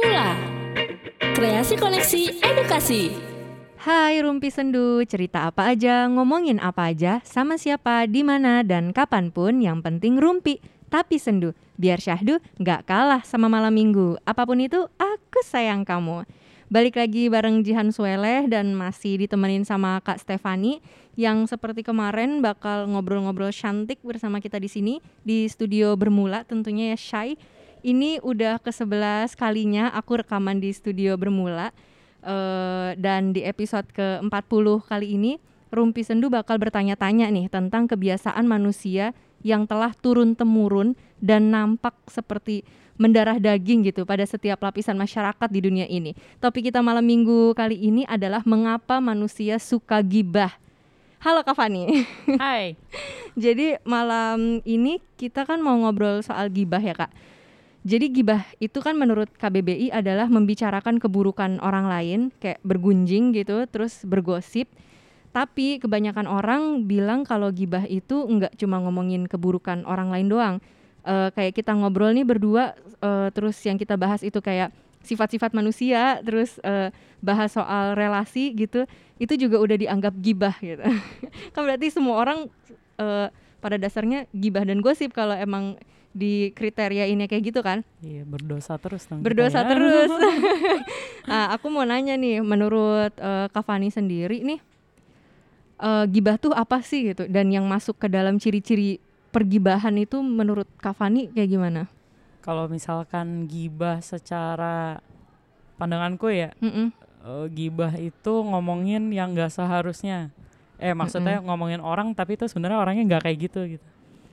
Bermula Kreasi Koneksi Edukasi Hai Rumpi Sendu, cerita apa aja, ngomongin apa aja, sama siapa, di mana, dan kapan pun yang penting rumpi. Tapi sendu, biar syahdu nggak kalah sama malam minggu. Apa pun itu, aku sayang kamu. Balik lagi bareng Jihan Sueleh dan masih ditemenin sama Kak Stefani yang seperti kemarin bakal ngobrol-ngobrol cantik bersama kita di sini di studio bermula tentunya ya Shy. Ini udah ke-11 kalinya aku rekaman di studio bermula uh, dan di episode ke-40 kali ini Rumpi Sendu bakal bertanya-tanya nih tentang kebiasaan manusia yang telah turun temurun dan nampak seperti mendarah daging gitu pada setiap lapisan masyarakat di dunia ini. Topik kita malam minggu kali ini adalah mengapa manusia suka gibah. Halo Kak Fani. Hai. Jadi malam ini kita kan mau ngobrol soal gibah ya Kak. Jadi gibah itu kan menurut KBBI adalah membicarakan keburukan orang lain, kayak bergunjing gitu, terus bergosip. Tapi kebanyakan orang bilang kalau gibah itu nggak cuma ngomongin keburukan orang lain doang. Uh, kayak kita ngobrol nih berdua, uh, terus yang kita bahas itu kayak sifat-sifat manusia, terus uh, bahas soal relasi gitu, itu juga udah dianggap gibah gitu. kan berarti semua orang pada dasarnya gibah dan gosip kalau emang di kriteria ini kayak gitu kan? Iya berdosa terus. Berdosa ya. terus. nah, aku mau nanya nih, menurut uh, Kavani sendiri nih, uh, gibah tuh apa sih gitu? Dan yang masuk ke dalam ciri-ciri pergibahan itu menurut Kavani kayak gimana? Kalau misalkan gibah secara pandanganku ya, mm -mm. Uh, gibah itu ngomongin yang gak seharusnya. Eh maksudnya mm -mm. ngomongin orang tapi itu sebenarnya orangnya nggak kayak gitu gitu.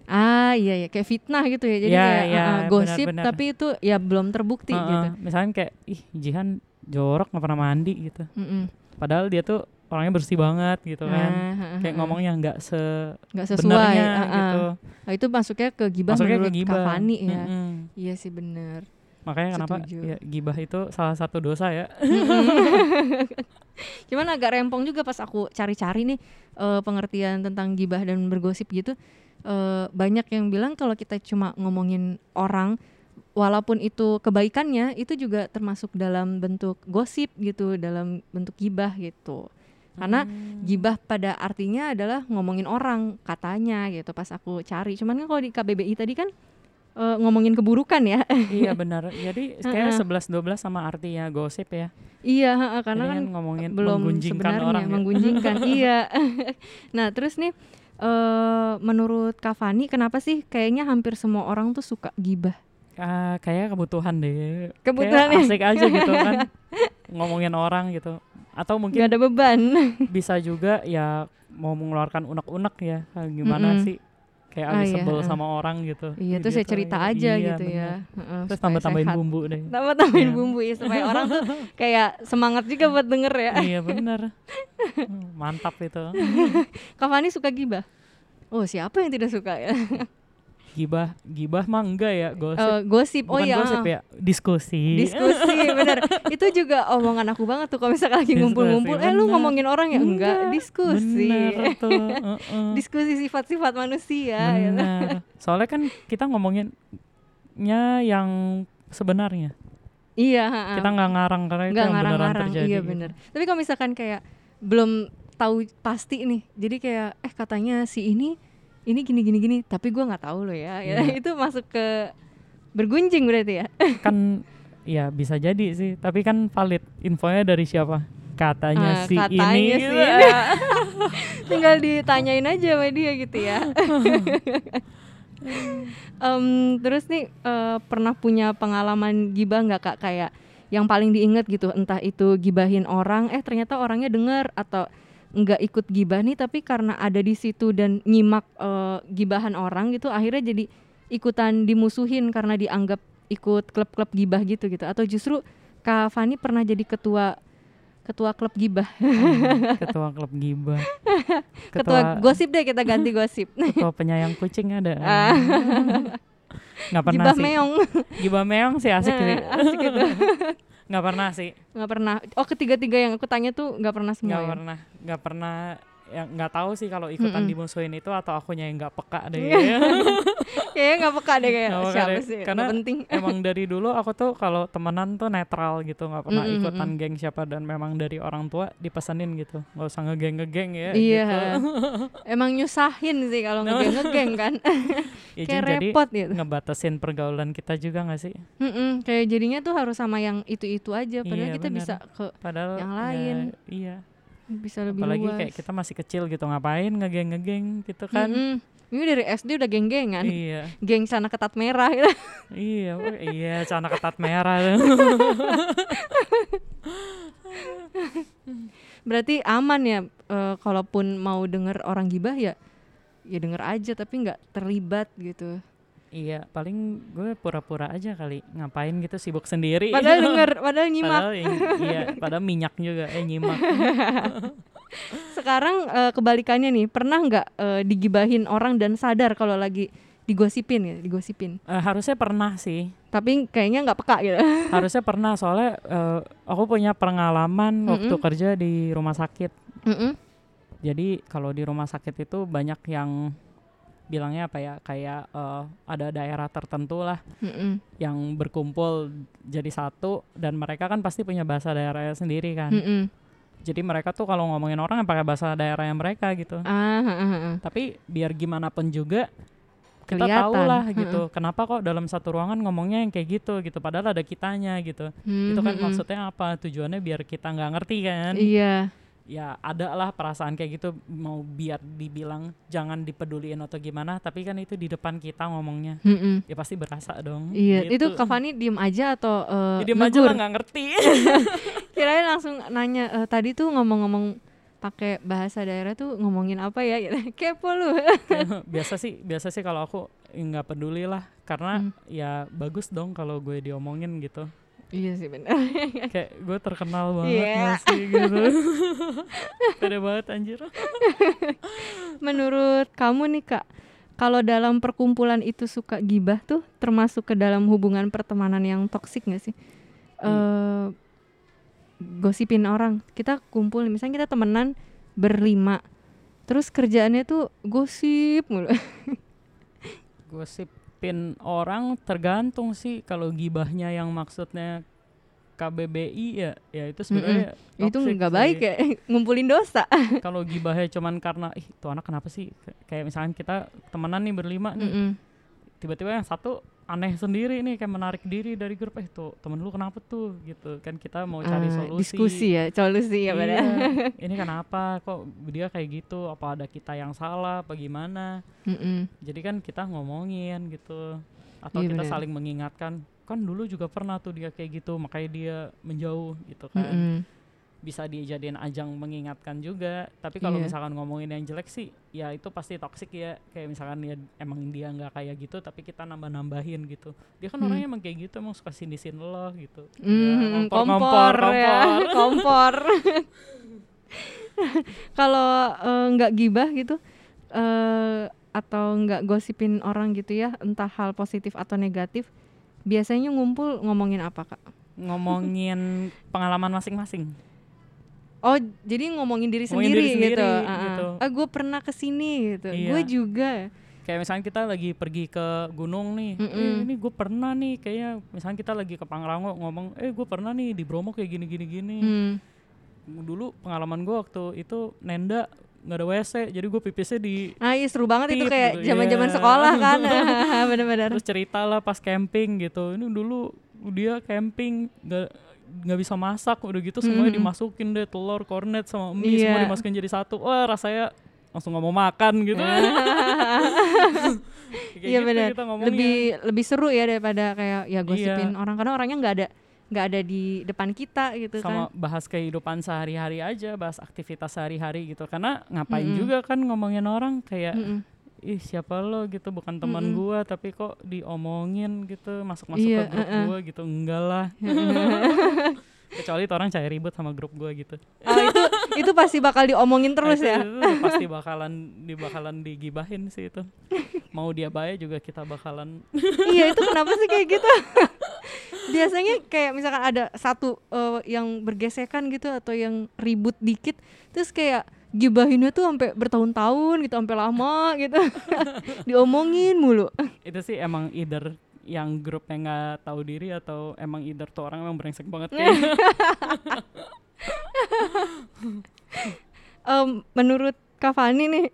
Ah iya ya kayak fitnah gitu ya. Jadi ya, kayak ya, uh, gosip benar, benar. tapi itu ya belum terbukti uh, gitu. Misalnya kayak ih Jihan jorok nggak pernah mandi gitu. Mm -mm. Padahal dia tuh orangnya bersih banget gitu kan. Uh, uh, kayak ngomongnya nggak se nggak sesuai uh, uh. gitu. Nah, itu masuknya ke gibah masuknya menurut ke gibah. Kavani ya. Mm -hmm. Iya sih bener. Makanya Setuju. kenapa ya, gibah itu salah satu dosa ya. Cuman agak rempong juga pas aku cari-cari nih uh, pengertian tentang gibah dan bergosip gitu uh, banyak yang bilang kalau kita cuma ngomongin orang walaupun itu kebaikannya itu juga termasuk dalam bentuk gosip gitu dalam bentuk gibah gitu. Karena hmm. gibah pada artinya adalah ngomongin orang katanya gitu pas aku cari. Cuman kan kalau di KBBI tadi kan uh, ngomongin keburukan ya. Iya benar. Jadi kayak sebelas dua belas sama artinya gosip ya. Iya karena kan, kan ngomongin belum sebenarnya orang ya. menggunjingkan iya. Nah terus nih uh, menurut Kavani kenapa sih kayaknya hampir semua orang tuh suka gibah? Uh, kayak kebutuhan deh. Kebutuhan kayak asik aja gitu kan ngomongin orang gitu. Atau mungkin Gak ada beban. bisa juga ya mau mengeluarkan unek-unek ya gimana mm -hmm. sih kayak oh, iya. sebel sama orang gitu. Iya, terus saya cerita aja iya, gitu bener. ya. Uh, terus tambah-tambahin bumbu deh. Tambah-tambahin yeah. bumbu ya supaya orang tuh kayak semangat juga buat denger ya. iya, bener. Mantap itu. Kak Fani suka gibah? Oh, siapa yang tidak suka ya? Gibah gibah mah enggak ya gosip. Uh, gosip oh Bukan iya. gosip ya diskusi. Diskusi bener. Itu juga omongan aku banget tuh kalau misalnya lagi ngumpul-ngumpul eh lu ngomongin orang ya? Enggak, enggak. diskusi. Bener tuh. Uh -uh. diskusi sifat-sifat manusia ya. soalnya kan kita ngomonginnya yang sebenarnya. Iya kita nggak ngarang karena itu yang ngarang, beneran terjadi iya bener. Tapi kalau misalkan kayak belum tahu pasti nih jadi kayak eh katanya si ini ini gini gini gini. Tapi gue nggak tahu loh ya. Yeah. ya itu masuk ke bergunjing berarti ya. Kan ya bisa jadi sih. Tapi kan valid infonya dari siapa? Katanya uh, si katanya ini sih, gitu. ya. tinggal ditanyain aja sama dia gitu ya. Um, terus nih uh, pernah punya pengalaman gibah nggak kak? Kayak yang paling diinget gitu entah itu gibahin orang eh ternyata orangnya denger atau nggak ikut gibah nih tapi karena ada di situ dan nyimak uh, gibahan orang gitu akhirnya jadi ikutan dimusuhin karena dianggap ikut klub-klub gibah gitu gitu. Atau justru Kak Fani pernah jadi ketua ketua klub gibah? Hmm, ketua klub gibah. Ketua, ketua gosip deh kita ganti gosip. Ketua penyayang kucing ada. Ah. nggak pernah gibah sih. meong. Gibah meong sih asik sih. asik gitu nggak pernah sih nggak pernah oh ketiga-tiga yang aku tanya tuh nggak pernah semua nggak ya? pernah nggak pernah yang nggak tahu sih kalau ikutan mm -mm. dimusuhin itu atau akunya yang nggak peka deh. Kayaknya nggak peka deh kayak peka siapa deh. sih? Karena penting. emang dari dulu aku tuh kalau temenan tuh netral gitu nggak pernah Mm, mm, ikutan mm. geng siapa dan memang dari orang tua dipesenin gitu nggak usah ngegeng ngegeng ya Iya. gitu. Emang nyusahin sih kalau ngegeng ngegeng kan. Ya, kayak jadi repot gitu. ngebatasin pergaulan kita juga nggak sih Mm-mm, kayak jadinya tuh harus sama yang itu-itu aja padahal Iya, kita benar. bisa ke padahal Yang ya, lain. iya bisa lebih apalagi luas. kayak kita masih kecil gitu ngapain ngegeng ngegeng gitu kan Mm-mm. Ini dari SD udah geng-gengan. iya Geng sana ketat merah gitu. iya iya celana ketat merah Berarti aman ya eh, kalaupun mau denger orang gibah ya ya denger aja tapi nggak terlibat gitu. iya paling gue pura-pura aja kali ngapain gitu sibuk sendiri Padahal denger, padahal nyimak. padahal iya padahal minyak juga eh nyimak Sekarang eh, kebalikannya nih, pernah nggak eh, digibahin orang dan sadar kalau lagi digosipin ya, digosipin. Eh, harusnya pernah sih Tapi kayaknya nggak peka gitu. harusnya pernah soalnya eh, aku punya pengalaman waktu Mm-mm. kerja di rumah sakit Mm-mm. jadi kalau di rumah sakit itu banyak yang bilangnya apa ya kayak eh, ada daerah tertentu lah Mm-mm. yang berkumpul jadi satu dan mereka kan pasti punya bahasa daerahnya sendiri kan Mm-mm. Jadi mereka tuh kalau ngomongin orang pakai bahasa daerahnya mereka gitu Ah, ah, ah, ah. tapi biar gimana pun juga kita Kelihatan. tahu lah gitu kenapa kok dalam satu ruangan ngomongnya yang kayak gitu gitu padahal ada kitanya gitu Hmm, itu kan hmm, hmm. maksudnya apa tujuannya biar kita nggak ngerti kan Iya. Ya ada lah perasaan kayak gitu mau biar dibilang jangan dipeduliin atau gimana tapi kan itu di depan kita ngomongnya Mm-mm. ya pasti berasa dong Iya, itu gitu. Kak Fani diem aja atau eh, Ya, diem aja lah nggak ngerti Kirain langsung nanya eh, tadi tuh ngomong-ngomong pakai bahasa daerah tuh ngomongin apa ya gitu. Kepo lu. biasa sih biasa sih kalau aku nggak peduli lah karena Hmm. ya bagus dong kalau gue diomongin gitu iya sih benar. kayak gue terkenal banget nggak sih gitu pede banget anjir Menurut kamu nih Kak, kalau dalam perkumpulan itu suka gibah tuh termasuk ke dalam hubungan pertemanan yang toksik gak sih? Eh gosipin orang. Kita kumpul misalnya kita temenan berlima. Terus kerjaannya tuh gosip mulu. gosipin orang tergantung sih kalau gibahnya yang maksudnya KBBI ya ya itu sebenarnya itu toxic nggak sih. baik ya, ngumpulin dosa. kalau gibahnya cuman karena ih tuh anak kenapa sih Kay- kayak misalkan kita temenan nih berlima nih Mm-mm. tiba-tiba yang satu aneh sendiri nih kayak menarik diri dari grup eh tuh temen lu kenapa tuh? Gitu. Kan kita mau cari Ah, solusi. diskusi ya, solusi ya Iya, benar. ini kenapa? Kok dia kayak gitu? Apa ada kita yang salah? Apa gimana? Mm-mm. jadi kan kita ngomongin gitu. Atau Iya, kita benar. saling mengingatkan kan dulu juga pernah tuh dia kayak gitu makanya dia menjauh gitu kan. Mm-mm. Bisa dijadiin ajang mengingatkan juga tapi kalau Iya. misalkan ngomongin yang jelek sih ya itu pasti toksik ya kayak misalkan ya emang dia nggak kayak gitu tapi kita nambah nambahin gitu dia kan Hmm. orangnya emang kayak gitu emang suka sini lo gitu Ya, Mm, ngompor, kompor, ngompor, ya, ngompor. kompor. Kalau eh, nggak gibah gitu eh atau nggak gosipin orang gitu ya, entah hal positif atau negatif, biasanya ngumpul ngomongin apa kak? ngomongin pengalaman masing-masing Oh, jadi ngomongin diri Ngomongin sendiri, diri sendiri, gitu. Ah, ah. gitu. Ah, gue pernah ke sini gitu. Iya. Gue juga. kayak misalnya kita lagi pergi ke gunung nih, eh ini gue pernah nih kayaknya misalnya kita lagi ke Pangrango ngomong, eh gue pernah nih di Bromo kayak gini gini gini. Hmm. Dulu pengalaman gue waktu itu nenda nggak ada WC, jadi gue pipisnya di Ah, iya seru banget itu Tit kayak gitu, zaman-zaman iya. sekolah kan. Bener-bener. terus cerita lah pas camping gitu. Ini dulu dia camping nggak nggak bisa masak udah gitu semuanya Mm. dimasukin deh telur kornet sama mie Iya. semua dimasukin jadi satu wah rasanya langsung nggak mau makan gitu Iya gitu benar. Lebih lebih seru ya daripada kayak ya gosipin orang karena orangnya nggak ada nggak ada di depan kita gitu sama kan. bahas kehidupan sehari-hari aja, bahas aktivitas sehari-hari gitu. Karena ngapain Mm-mm. juga kan ngomongin orang kayak Mm-mm. Ih siapa lo gitu bukan teman Mm-mm. gua tapi kok diomongin gitu masuk-masuk Iya, ke grup uh-uh. gua gitu enggak lah kecuali itu orang cari ribut sama grup gua gitu Oh, itu itu pasti bakal diomongin terus Nah, ya. itu, itu pasti bakalan di bakalan digibahin sih itu mau dia baik juga kita bakalan iya itu kenapa sih kayak gitu? Biasanya kayak misalkan ada satu eh, yang bergesekan gitu atau yang ribut dikit, terus kayak gibahinnya tuh sampai bertahun-tahun gitu sampai lama gitu. Diomongin mulu. Itu sih emang either yang grupnya nggak tahu diri atau emang either tuh orang emang brengsek banget kayak um, menurut Kak Fani nih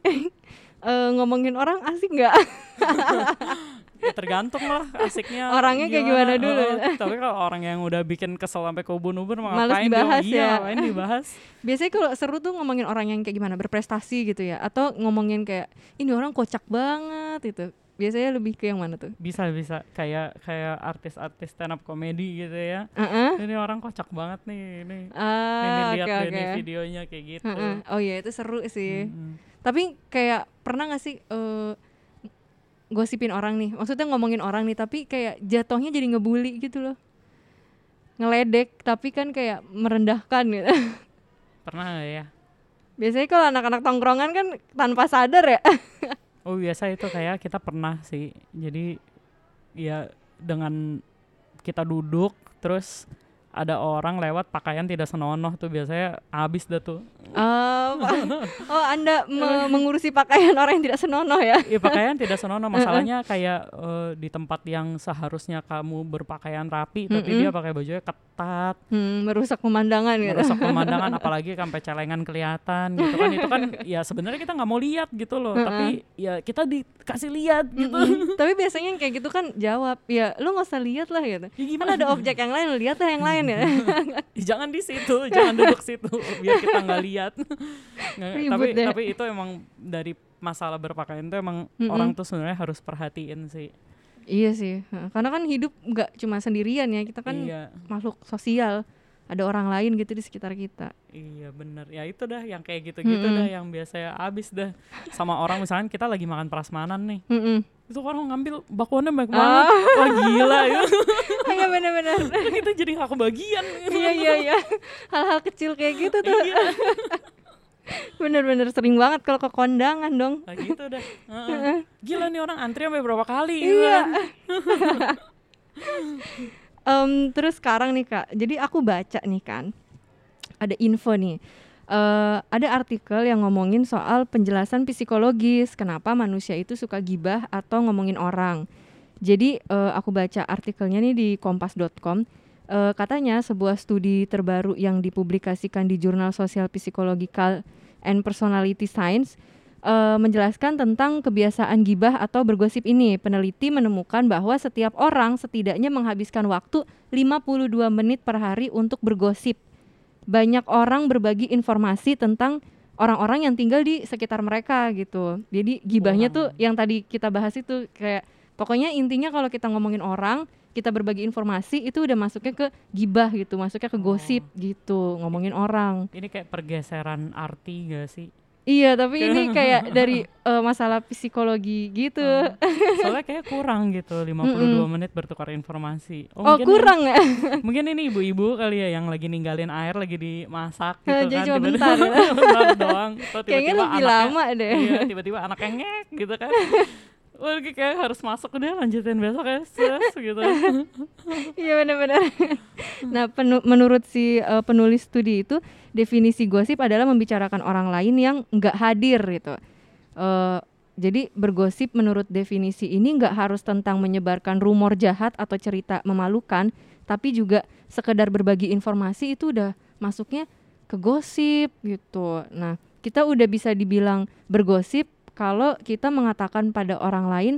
uh, ngomongin orang asik nggak? Ya tergantung lah asiknya orangnya kayak gimana. dulu. Uh, tapi kalau orang yang udah bikin kesel sampai ke ubun-ubun Males dibahas iya, ya. ngapain dibahas? Biasanya kalau seru tuh ngomongin orang yang kayak gimana berprestasi gitu ya atau ngomongin kayak ini orang kocak banget itu biasanya lebih ke yang mana tuh? Bisa bisa. Kayak kayak artis-artis stand up komedi gitu ya. Uh-uh. ini orang kocak banget nih ini uh, ini lihat okay, okay. videonya kayak gitu. Uh-uh. oh iya itu seru sih. Hmm. tapi kayak pernah gak sih uh, gosipin orang nih. Maksudnya ngomongin orang nih tapi kayak jatuhnya jadi ngebully gitu loh. Ngeledek tapi kan kayak merendahkan gitu. Pernah gak ya? Biasanya kalau anak-anak tongkrongan kan tanpa sadar ya. Oh biasa itu kayak kita pernah sih. Jadi ya dengan kita duduk terus ada orang lewat pakaian tidak senonoh tuh biasanya habis dah tuh. Oh, oh Anda me mengurusi pakaian orang yang tidak senonoh ya? Iya pakaian tidak senonoh. Masalahnya kayak uh, di tempat yang seharusnya kamu berpakaian rapi, tapi mm -hmm. dia pakai bajunya ketat, hmm, merusak pemandangan gitu. Merusak pemandangan, apalagi sampai celengan kelihatan gitu kan. Itu kan ya sebenarnya kita nggak mau lihat gitu loh, mm -hmm. tapi ya kita dikasih lihat gitu. Mm -hmm. tapi biasanya kayak gitu kan jawab, ya lu nggak usah lihat lah gitu. Ya, gimana? Kan ada objek yang lain, lihat lah yang lain ya. jangan di situ, jangan duduk situ biar kita nggak lihat. tapi deh. tapi itu emang dari masalah berpakaian itu emang mm -mm. orang tuh sebenarnya harus perhatiin sih. Iya sih, karena kan hidup nggak cuma sendirian ya, kita kan iya. makhluk sosial, ada orang lain gitu di sekitar kita. Iya bener, ya itu dah yang kayak gitu-gitu mm -hmm. dah yang biasa abis dah sama orang misalnya kita lagi makan prasmanan nih, mm -hmm. itu orang ngambil bakwannya banyak oh. banget, wah gila ya. Iya bener-bener. kita jadi gak kebagian. iya iya iya, hal-hal kecil kayak gitu tuh. Iya. Bener-bener sering banget kalau ke kondangan dong. Nah gitu dah. Uh -uh. Gila nih orang antri sampai berapa kali. Iya. Um, terus sekarang nih kak, jadi aku baca nih kan, ada info nih. Uh, ada artikel yang ngomongin soal penjelasan psikologis kenapa manusia itu suka gibah atau ngomongin orang. Jadi uh, aku baca artikelnya nih di kompas.com uh, katanya sebuah studi terbaru yang dipublikasikan di jurnal sosial psikologikal and personality science uh, menjelaskan tentang kebiasaan gibah atau bergosip ini. Peneliti menemukan bahwa setiap orang setidaknya menghabiskan waktu 52 menit per hari untuk bergosip. Banyak orang berbagi informasi tentang orang-orang yang tinggal di sekitar mereka gitu. Jadi gibahnya tuh yang tadi kita bahas itu kayak pokoknya intinya kalau kita ngomongin orang kita berbagi informasi itu udah masuknya ke gibah gitu, masuknya ke gosip oh. gitu, ngomongin orang. Ini kayak pergeseran arti gak sih? Iya, tapi ini kayak dari uh, masalah psikologi gitu. Oh. Soalnya kayak kurang gitu, 52 mm -mm. menit bertukar informasi. Oh, oh kurang ya? mungkin ini ibu-ibu kali ya yang lagi ninggalin air, lagi dimasak gitu Jadi kan. Cuma bentar, ya? bentar doang. Kayaknya lebih anaknya, lama deh. Iya, tiba-tiba anaknya ngek gitu kan. Wah, kayak harus masuk udah lanjutin besok ya, stress gitu. Iya benar-benar. nah, menurut si uh, penulis studi itu definisi gosip adalah membicarakan orang lain yang nggak hadir gitu. Uh, jadi bergosip menurut definisi ini nggak harus tentang menyebarkan rumor jahat atau cerita memalukan, tapi juga sekedar berbagi informasi itu udah masuknya ke gosip gitu. Nah, kita udah bisa dibilang bergosip kalau kita mengatakan pada orang lain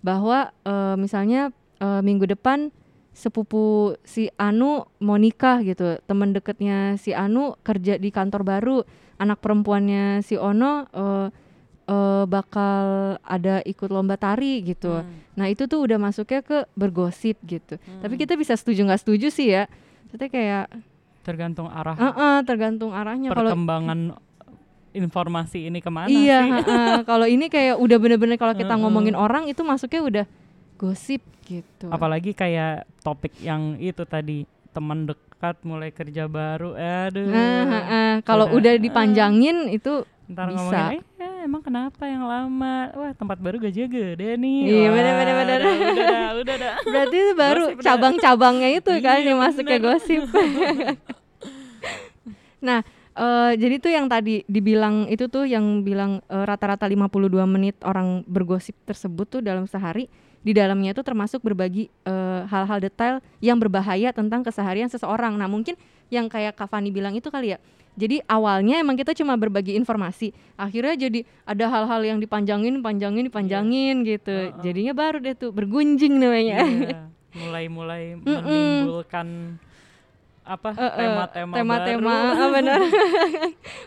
bahwa uh, misalnya uh, minggu depan sepupu si Anu mau nikah gitu, teman deketnya si Anu kerja di kantor baru, anak perempuannya si Ono uh, uh, bakal ada ikut lomba tari gitu. Hmm. Nah itu tuh udah masuknya ke bergosip gitu. Hmm. Tapi kita bisa setuju nggak setuju sih ya. Maksudnya kayak tergantung arah. Uh -uh, tergantung arahnya. Perkembangan Kalo, informasi ini ke mana iya, sih? uh, kalau ini kayak udah bener-bener kalau kita ngomongin orang itu masuknya udah gosip gitu. Apalagi kayak topik yang itu tadi teman dekat mulai kerja baru, aduh. Uh, uh, uh, kalau udah dipanjangin uh, itu ntar bisa. ngomongin, eh, emang kenapa yang lama? Wah tempat baru gajinya gede nih. Iya benar. Udah udah dah. Berarti itu baru cabang-cabangnya itu kan iya, yang masuk ke gosip. nah Uh, jadi tuh yang tadi dibilang itu tuh yang bilang uh, rata-rata 52 menit orang bergosip tersebut tuh dalam sehari di dalamnya itu termasuk berbagi uh, hal-hal detail yang berbahaya tentang keseharian seseorang. Nah, mungkin yang kayak Kak Fani bilang itu kali ya. Jadi awalnya emang kita cuma berbagi informasi, akhirnya jadi ada hal-hal yang dipanjangin, panjangin, dipanjangin yeah. gitu. Uh -uh. Jadinya baru deh tuh bergunjing namanya. Yeah. Mulai-mulai menimbulkan apa? Tema-tema uh, uh, tema-tema. Ah, benar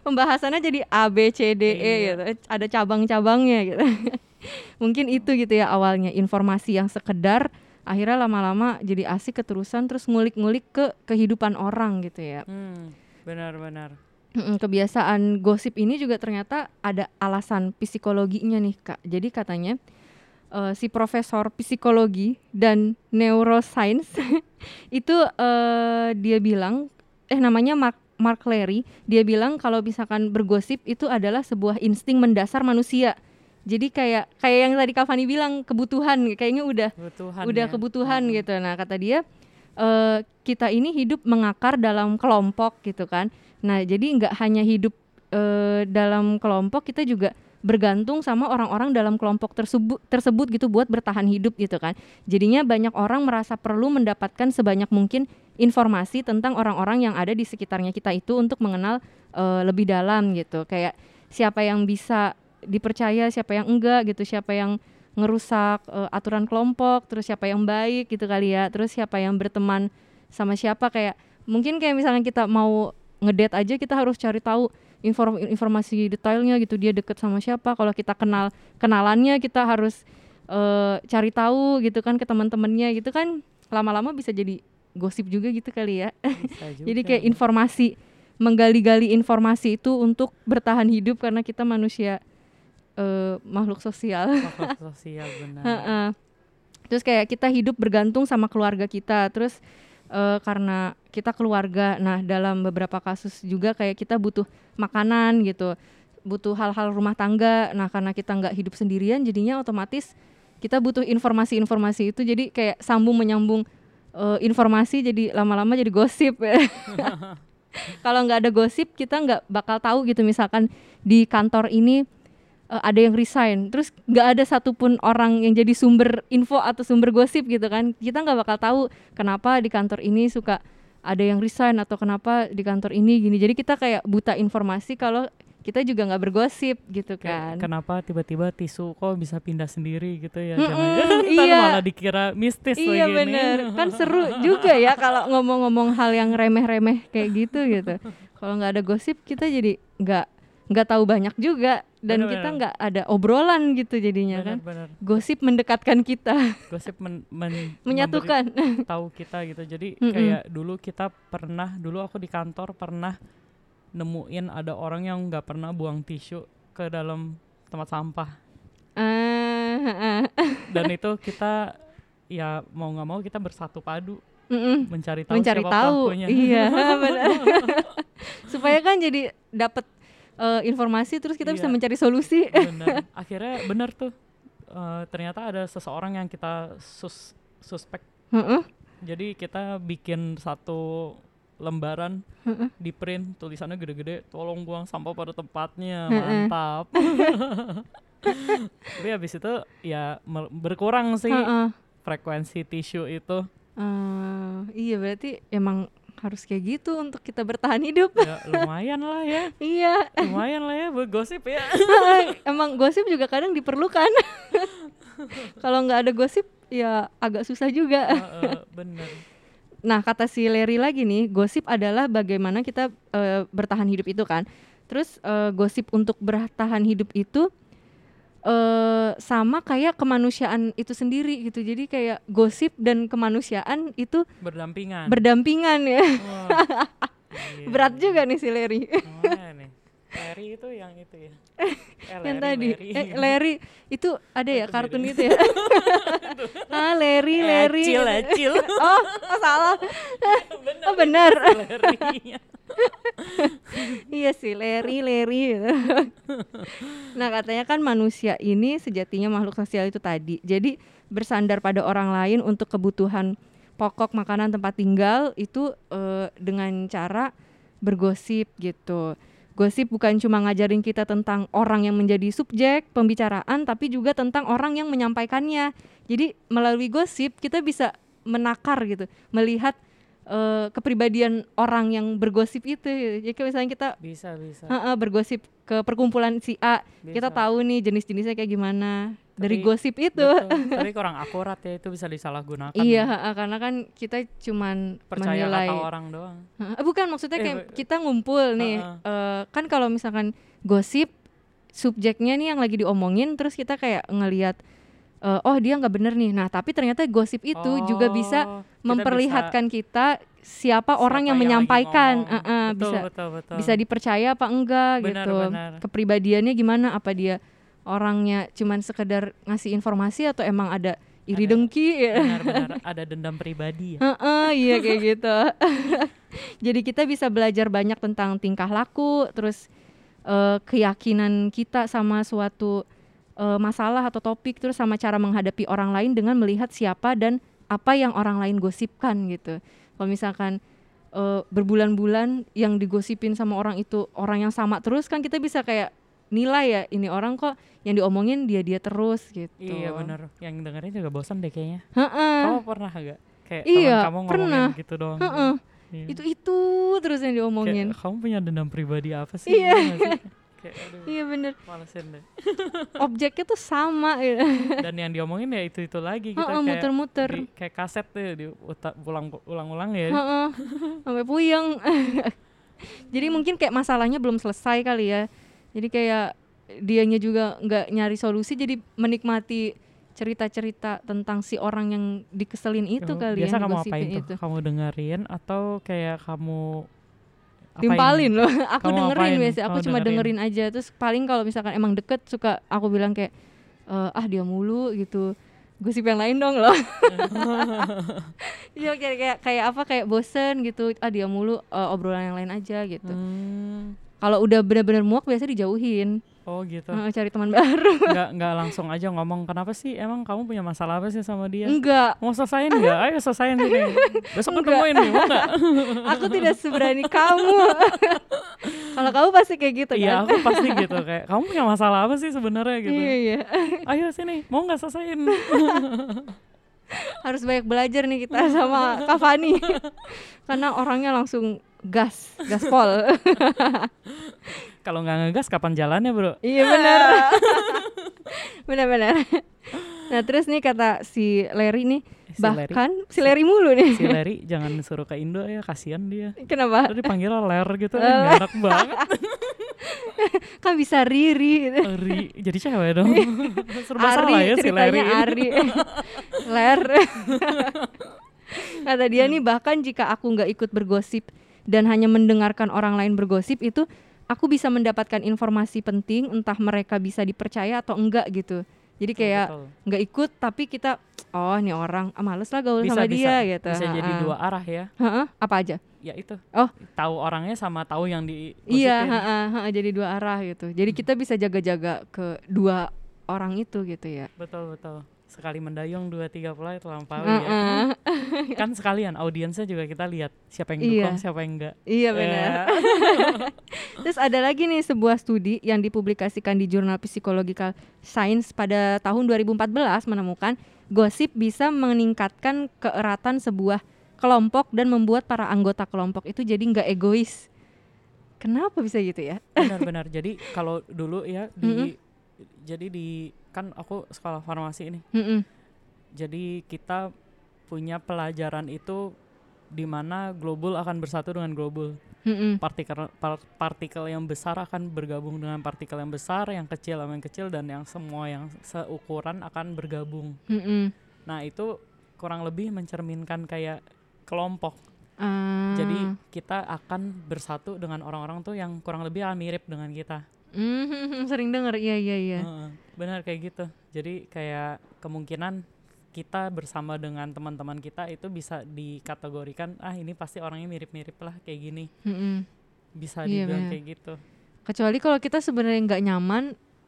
pembahasannya jadi A B C D E iya. gitu. Ada cabang-cabangnya gitu. Mungkin itu gitu ya awalnya informasi yang sekedar akhirnya lama-lama jadi asik keterusan terus ngulik-ngulik ke kehidupan orang gitu ya. Hmm, benar-benar kebiasaan gosip ini juga ternyata ada alasan psikologinya nih kak. Jadi katanya uh, si profesor psikologi dan neuroscience itu uh, dia bilang eh namanya Mark Mark Larry dia bilang kalau misalkan bergosip itu adalah sebuah insting mendasar manusia jadi kayak kayak yang tadi Kavani bilang kebutuhan kayaknya udah kebutuhan udah ya. kebutuhan hmm. gitu nah kata dia uh, kita ini hidup mengakar dalam kelompok gitu kan nah jadi nggak hanya hidup uh, dalam kelompok kita juga bergantung sama orang-orang dalam kelompok tersebut tersebut gitu buat bertahan hidup gitu kan. Jadinya banyak orang merasa perlu mendapatkan sebanyak mungkin informasi tentang orang-orang yang ada di sekitarnya kita itu untuk mengenal uh, lebih dalam gitu. Kayak siapa yang bisa dipercaya, siapa yang enggak gitu, siapa yang ngerusak uh, aturan kelompok, terus siapa yang baik gitu kali ya, terus siapa yang berteman sama siapa kayak mungkin kayak misalnya kita mau ngedate aja kita harus cari tahu inform informasi detailnya gitu dia deket sama siapa. Kalau kita kenal kenalannya kita harus uh, cari tahu gitu kan ke teman-temannya gitu kan lama-lama bisa jadi gosip juga gitu kali ya. Jadi kayak informasi menggali-gali informasi itu untuk bertahan hidup karena kita manusia uh, makhluk sosial. Makhluk sosial benar. Terus kayak kita hidup bergantung sama keluarga kita. Terus uh, karena kita keluarga. Nah, dalam beberapa kasus juga kayak kita butuh makanan gitu, butuh hal-hal rumah tangga. Nah, karena kita nggak hidup sendirian, jadinya otomatis kita butuh informasi-informasi itu. Jadi kayak sambung menyambung uh, informasi, jadi lama-lama jadi gosip. Kalau nggak ada gosip, kita nggak bakal tahu gitu. Misalkan di kantor ini uh, ada yang resign. Terus nggak ada satupun orang yang jadi sumber info atau sumber gosip gitu kan. Kita nggak bakal tahu kenapa di kantor ini suka ada yang resign atau kenapa di kantor ini gini. Jadi kita kayak buta informasi kalau kita juga nggak bergosip gitu kan. kenapa tiba-tiba tisu kok bisa pindah sendiri gitu ya? Mm jangan iya. malah dikira mistis iya bener. Kan seru juga ya kalau ngomong-ngomong hal yang remeh-remeh kayak gitu gitu. Kalau nggak ada gosip kita jadi nggak nggak tahu banyak juga dan bener, kita nggak ada obrolan gitu jadinya bener, kan. bener. gosip mendekatkan kita. Gosip men, men menyatukan. tahu kita gitu. Jadi mm -mm. kayak dulu kita pernah dulu aku di kantor pernah nemuin ada orang yang nggak pernah buang tisu ke dalam tempat sampah. Uh, dan itu kita ya mau nggak mau kita bersatu padu. Mm -mm. mencari tahu mencari siapa tahu. pelakunya. iya benar. Supaya kan jadi dapat uh, informasi terus kita iya. bisa mencari solusi. Bener. Akhirnya benar tuh. Uh, ternyata ada seseorang yang kita sus suspek. Uh -uh. Jadi kita bikin satu lembaran uh -uh. di print tulisannya gede-gede tolong buang sampah pada tempatnya uh -uh. mantap tapi habis itu ya berkurang sih uh -uh. frekuensi tisu itu uh, iya berarti emang harus kayak gitu untuk kita bertahan hidup. Ya, lumayan lah ya. iya. Lumayan lah ya buat gosip ya. Emang gosip juga kadang diperlukan. Kalau nggak ada gosip ya agak susah juga. Uh, uh, bener. Nah kata si Larry lagi nih, gosip adalah bagaimana kita uh, bertahan hidup itu kan. Terus uh, gosip untuk bertahan hidup itu uh, sama kayak kemanusiaan itu sendiri gitu. Jadi kayak gosip dan kemanusiaan itu berdampingan. Berdampingan ya. Wow. Berat juga nih si. Oh, nih. Larry itu yang itu ya. Eh, yang tadi. Larry. Eh Larry itu ada ya kartun itu ya. ah Larry, Larry. Acil, acil. oh, oh salah. bener, oh benar. iya sih, Larry, Larry. nah katanya kan manusia ini sejatinya makhluk sosial itu tadi. Jadi bersandar pada orang lain untuk kebutuhan pokok makanan tempat tinggal itu uh, dengan cara bergosip gitu. Gosip bukan cuma ngajarin kita tentang orang yang menjadi subjek pembicaraan, tapi juga tentang orang yang menyampaikannya. Jadi melalui gosip kita bisa menakar gitu, melihat uh, kepribadian orang yang bergosip itu. Jadi misalnya kita bisa bisa uh, uh, bergosip ke perkumpulan si A, bisa. kita tahu nih jenis-jenisnya kayak gimana dari gosip itu. Betul, tapi kurang akurat ya itu bisa disalahgunakan. Iya, ya. karena kan kita cuman percaya menilai kata orang doang. bukan maksudnya kayak eh, kita ngumpul nih, uh, uh, kan kalau misalkan gosip subjeknya nih yang lagi diomongin, terus kita kayak ngelihat uh, oh dia nggak bener nih. Nah tapi ternyata gosip itu oh, juga bisa memperlihatkan kita, kita siapa, siapa orang yang, yang menyampaikan, uh, uh, betul, bisa betul, betul. bisa dipercaya apa enggak benar, gitu, benar. kepribadiannya gimana, apa dia orangnya cuman sekedar ngasih informasi atau emang ada iri ada, dengki ya. Benar-benar ada dendam pribadi ya. Uh -uh, iya kayak gitu. Jadi kita bisa belajar banyak tentang tingkah laku, terus uh, keyakinan kita sama suatu uh, masalah atau topik, terus sama cara menghadapi orang lain dengan melihat siapa dan apa yang orang lain gosipkan gitu. Kalau misalkan uh, berbulan-bulan yang digosipin sama orang itu orang yang sama terus kan kita bisa kayak nilai ya ini orang kok yang diomongin dia dia terus gitu. Iya benar yang dengerin juga bosan deh kayaknya. Ha-ha. kamu pernah gak kayak iya, kamu ngomongin pernah. gitu doang. Iya. itu itu terus yang diomongin. Kayak, kamu punya dendam pribadi apa sih? Iya. Iya. Bener. malesin deh. Objeknya tuh sama gitu. dan yang diomongin ya itu itu lagi gitu kayak muter-muter. kayak kaset tuh di ulang ulang-ulang ya. Sampai puyeng. Jadi mungkin kayak masalahnya belum selesai kali ya jadi kayak dianya juga nggak nyari solusi jadi menikmati cerita-cerita tentang si orang yang dikeselin itu oh, kali biasa ya, kamu apain tuh? itu. kamu dengerin atau kayak kamu timpalin loh. Aku kamu dengerin biasa aku cuma dengerin. dengerin aja. Terus paling kalau misalkan emang deket suka aku bilang kayak e, ah dia mulu gitu. Gosip yang lain dong loh. Iya kayak, kayak kayak apa kayak bosen gitu. Ah dia mulu uh, obrolan yang lain aja gitu. Hmm kalau udah benar-benar muak biasa dijauhin. Oh gitu. Uh, cari teman baru. Nggak nggak langsung aja ngomong kenapa sih? Emang kamu punya masalah apa sih sama dia? Enggak mau selesaiin nggak ayo selesaiin sini. Besok ketemuin nih mau nggak? Aku tidak seberani kamu. Kalau kamu pasti kayak gitu iya, kan? iya aku pasti gitu kayak kamu punya masalah apa sih sebenarnya? gitu. Iya iya. Ayo sini mau nggak selesaiin? Harus banyak belajar nih kita sama Kak Fani. Karena orangnya langsung gas gaspol. Kalau nggak ngegas kapan jalannya bro? Iya benar. Benar-benar nah terus nih kata si Larry nih si bahkan Larry. si Larry mulu nih. Si Larry jangan suruh ke Indo ya kasihan dia. Kenapa? Tadi panggil Ler gitu uh, enak banget. Kan bisa Riri gitu. Oh, Ri jadi cewek dong. Serba Ari, salah ya si Larry Ari. Ler. Kata dia nih bahkan jika aku nggak ikut bergosip dan hanya mendengarkan orang lain bergosip itu aku bisa mendapatkan informasi penting entah mereka bisa dipercaya atau enggak gitu. Jadi kayak nggak ikut tapi kita oh ini orang ah, males lah gaul bisa, sama bisa, dia gitu. Bisa jadi dua arah ya. Apa aja? Ya itu. Oh. Tahu orangnya sama tahu yang di iya jadi dua arah gitu. Jadi kita bisa jaga-jaga ke dua orang itu gitu ya. Betul betul sekali mendayung dua tiga pula itu lampaui uh -uh. ya kan sekalian audiensnya juga kita lihat siapa yang iya. dukung siapa yang enggak iya benar yeah. terus ada lagi nih sebuah studi yang dipublikasikan di jurnal Psychological Science pada tahun 2014 menemukan gosip bisa meningkatkan keeratan sebuah kelompok dan membuat para anggota kelompok itu jadi nggak egois kenapa bisa gitu ya benar-benar jadi kalau dulu ya di mm -hmm. Jadi di kan aku sekolah farmasi ini mm -mm. jadi kita punya pelajaran itu di mana global akan bersatu dengan global mm -mm. partikel par, partikel yang besar akan bergabung dengan partikel yang besar yang kecil sama yang kecil dan yang semua yang seukuran akan bergabung mm -mm. nah itu kurang lebih mencerminkan kayak kelompok uh. jadi kita akan bersatu dengan orang-orang tuh yang kurang lebih mirip dengan kita Mm, sering denger, iya iya iya. Uh, benar kayak gitu. Jadi kayak kemungkinan kita bersama dengan teman-teman kita itu bisa dikategorikan ah ini pasti orangnya mirip-mirip lah kayak gini. Mm -hmm. Bisa iya, dibilang kayak gitu. Kecuali kalau kita sebenarnya nggak nyaman,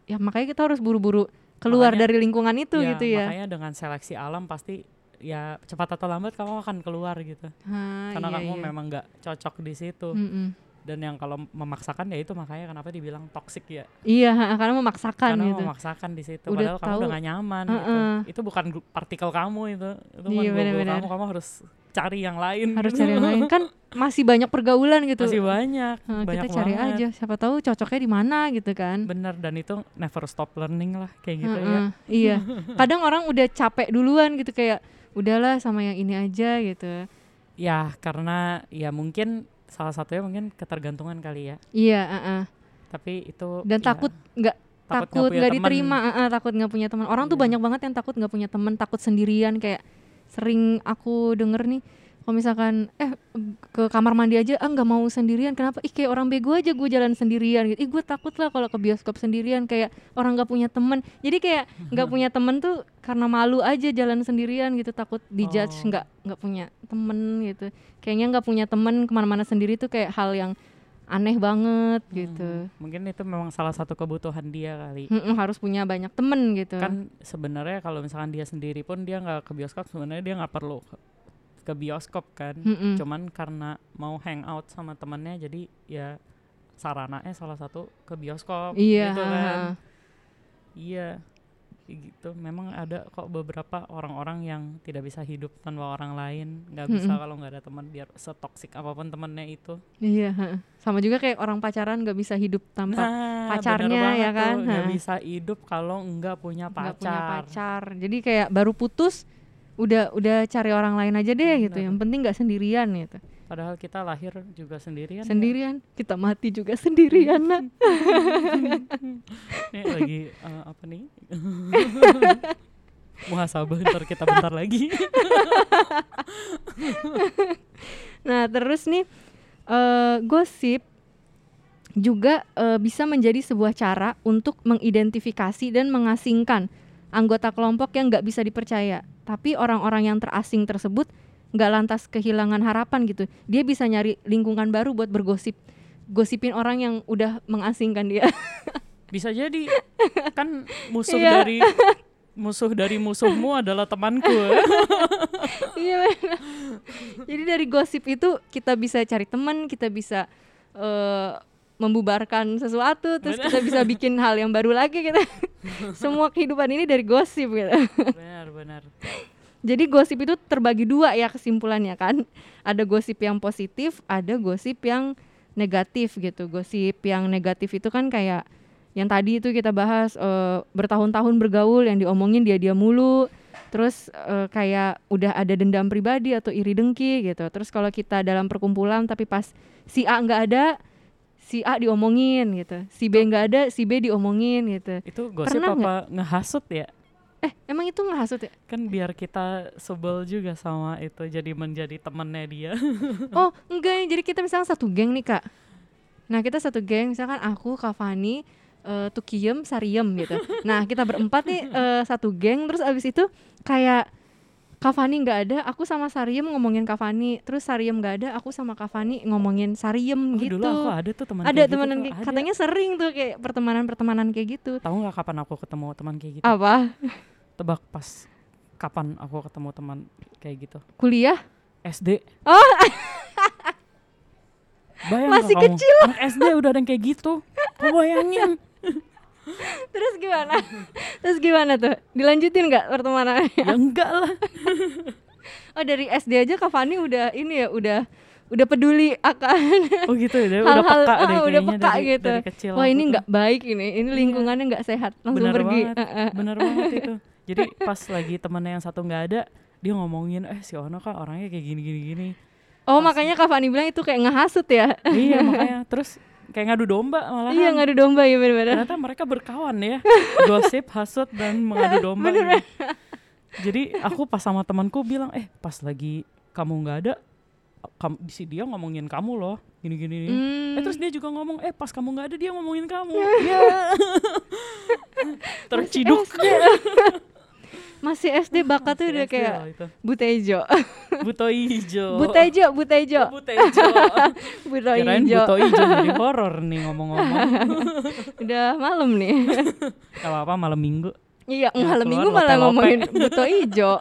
ya makanya kita harus buru-buru keluar makanya, dari lingkungan itu ya, gitu ya. Makanya dengan seleksi alam pasti ya cepat atau lambat kamu akan keluar gitu. Ha, Karena iya, kamu iya. memang nggak cocok di situ. Mm -mm dan yang kalau memaksakan ya itu makanya kenapa dibilang toxic ya. Iya karena memaksakan karena gitu. memaksakan di situ Udah padahal kamu tahu. udah gak nyaman Uh-uh. gitu. Itu bukan partikel kamu itu. Itu Iya, bukan gua- benar-benar. kamu. kamu harus cari yang lain harus gitu. cari yang lain. Kan masih banyak pergaulan gitu. Masih banyak. Nah, banyak kita cari banget. aja. Siapa tahu cocoknya di mana gitu kan. Bener dan itu never stop learning lah kayak gitu ya. Heeh, iya. Kadang orang udah capek duluan gitu kayak udahlah sama yang ini aja gitu. Ya karena ya mungkin salah satunya mungkin ketergantungan kali ya iya heeh. tapi itu dan ya, takut nggak takut nggak diterima heeh, takut nggak punya teman orang tuh Iya. banyak banget yang takut nggak punya teman takut sendirian kayak sering aku denger nih kalau misalkan eh ke kamar mandi aja ah nggak mau sendirian kenapa? Ih kayak orang bego aja gue jalan sendirian gitu. Ih gue takut lah kalau ke bioskop sendirian kayak orang nggak punya temen. Jadi kayak nggak punya temen tuh karena malu aja jalan sendirian gitu takut dijudge Oh. nggak nggak punya temen gitu. Kayaknya nggak punya temen ke mana-mana sendiri tuh kayak hal yang aneh banget gitu. Hmm, mungkin itu memang salah satu kebutuhan dia kali. Mm-mm, harus punya banyak temen gitu. Kan sebenarnya kalau misalkan dia sendiri pun dia nggak ke bioskop sebenarnya dia nggak perlu ke, bioskop kan. Mm-mm. cuman karena mau hangout sama temennya jadi ya sarananya salah satu ke bioskop iya gitu kan. iya gitu. Memang ada kok beberapa orang-orang yang tidak bisa hidup tanpa orang lain. Nggak bisa Mm-mm. kalau nggak ada teman biar setoksik apa pun temennya itu. Iya sama juga kayak orang pacaran nggak bisa hidup tanpa nah pacarnya, ya kan? nggak bisa hidup kalau nggak punya pacar nggak punya pacar. Jadi kayak baru putus udah udah cari orang lain aja deh gitu Bener. yang penting nggak sendirian gitu padahal kita lahir juga sendirian ya. sendirian kita mati juga sendirian nak Ini lagi eh, apa nih? Muhasabah ntar kita bentar lagi. Nah, terus nih eh, gosip juga eh, bisa menjadi sebuah cara untuk mengidentifikasi dan mengasingkan anggota kelompok yang nggak bisa dipercaya. Tapi orang-orang yang terasing tersebut nggak lantas kehilangan harapan gitu. Dia bisa nyari lingkungan baru buat bergosip, gosipin orang yang udah mengasingkan dia. Bisa jadi kan musuh Iya. dari musuh dari musuhmu adalah temanku. Iya benar. Jadi dari gosip itu kita bisa cari teman, kita bisa eh, membubarkan sesuatu, terus kita bisa bikin hal yang baru lagi gitu. Semua kehidupan ini dari gosip gitu. benar, benar. Jadi gosip itu terbagi dua ya kesimpulannya kan. Ada gosip yang positif, ada gosip yang negatif gitu. Gosip yang negatif itu kan kayak yang tadi itu kita bahas eh, bertahun-tahun bergaul yang diomongin dia dia mulu. Terus eh, kayak udah ada dendam pribadi atau iri dengki gitu. Terus kalau kita dalam perkumpulan tapi pas si A nggak ada, si A diomongin gitu. Si B nggak ada, si B diomongin gitu. Itu gosip Pernah apa ngehasut ya? Eh, emang itu ngehasut ya? Kan biar kita sebel juga sama itu jadi menjadi temannya dia. Oh enggak ya, jadi kita misalnya satu geng nih kak Nah kita satu geng, misalkan aku, Kak Fani, eh, Tukiem, Sariem gitu Nah kita berempat nih eh, satu geng, terus abis itu kayak Kak Fani nggak ada, aku sama Sariem ngomongin Kak Fani Terus Sariem nggak ada, aku sama Kak Fani ngomongin Sariem Oh, gitu Dulu aku ada tuh teman Ada kayak gitu temenan kayak, katanya sering tuh kayak pertemanan-pertemanan kayak gitu Tahu nggak kapan aku ketemu teman kayak gitu? Apa? Tebak pas kapan aku ketemu teman kayak gitu? Kuliah? SD. Oh Bayang Masih kamu, kecil. Anak SD udah ada yang kayak gitu. Kau bayangin. terus gimana? terus gimana tuh? Dilanjutin nggak pertemanannya? ya enggak lah. Oh dari SD aja Kak Fani udah ini ya udah udah peduli akan Oh gitu ya, udah peka ah, deh udah kayaknya peka dari, gitu. dari kecil. Wah ini nggak baik ini, ini lingkungannya nggak sehat, langsung bener pergi. banget, Heeh. bener banget itu. Jadi pas lagi temennya yang satu nggak ada, dia ngomongin, eh si Ono kak orangnya kayak gini gini gini. Oh Pas- makanya Kak Fani bilang itu kayak ngehasut ya? iya makanya terus kayak ngadu domba malah. iya ngadu domba ya bener-bener. Ternyata mereka berkawan ya, gosip, hasut dan mengadu domba. gitu. Jadi aku pas sama temanku bilang, eh pas lagi kamu nggak ada, kamu si dia ngomongin kamu loh, gini gini. gini. Hmm. Eh terus dia juga ngomong, eh pas kamu nggak ada dia ngomongin kamu. Iya. Terciduk. Masih SD bakatnya Masih udah SD kayak. Butejo. Buto ijo. Butejo, Butejo, Oh, Buto ijo. Buto Kirain ijo. buto ijo jadi horor nih ngomong-ngomong. Udah malam nih. Gak apa-apa malam minggu. Iya, Ya, malam minggu malah lope-lope. ngomongin buto ijo.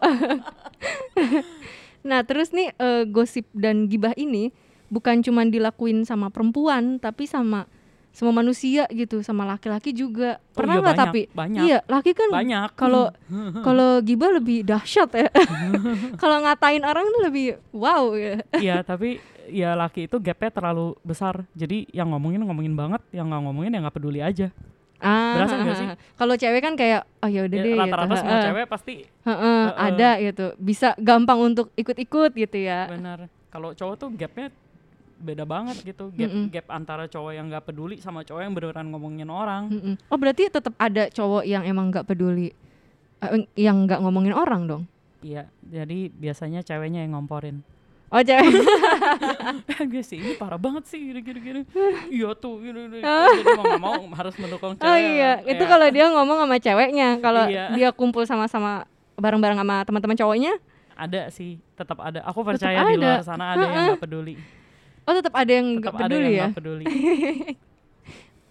nah, terus nih eh, gosip dan gibah ini bukan cuma dilakuin sama perempuan tapi sama semua manusia gitu sama laki-laki juga. Oh pernah iya, nggak banyak, tapi? banyak. iya laki kan banyak. kalau kalau gibah lebih dahsyat ya. Kalau ngatain orang tuh lebih wow ya. Iya tapi ya laki itu gapnya terlalu besar. Jadi yang ngomongin ngomongin banget yang nggak ngomongin ya nggak peduli aja. Ah Berasa nggak sih? kalau cewek kan kayak oh ya udah Ya, deh rata-rata gitu. semua Heeh. cewek pasti Heeh, Heeh. ada gitu. Bisa gampang untuk ikut-ikut gitu ya. Benar. Kalau cowok tuh gapnya beda banget gitu gap Mm-mm. gap antara cowok yang nggak peduli sama cowok yang beneran ngomongin orang Mm-mm. oh berarti tetap ada cowok yang emang nggak peduli eh, yang nggak ngomongin orang dong iya jadi biasanya ceweknya yang ngomporin oh cewek gue sih ini parah banget sih gini gini gini iya tuh gini, gini. jadi mau nggak mau harus mendukung cewek oh iya itu Ya. kalau dia ngomong sama ceweknya kalau Iya. dia kumpul sama-sama bareng-bareng sama teman-teman cowoknya ada sih tetap ada aku Tetap percaya di ada. luar sana ada yang nggak peduli oh tetap ada yang nggak tetap ada peduli yang ya? nggak peduli.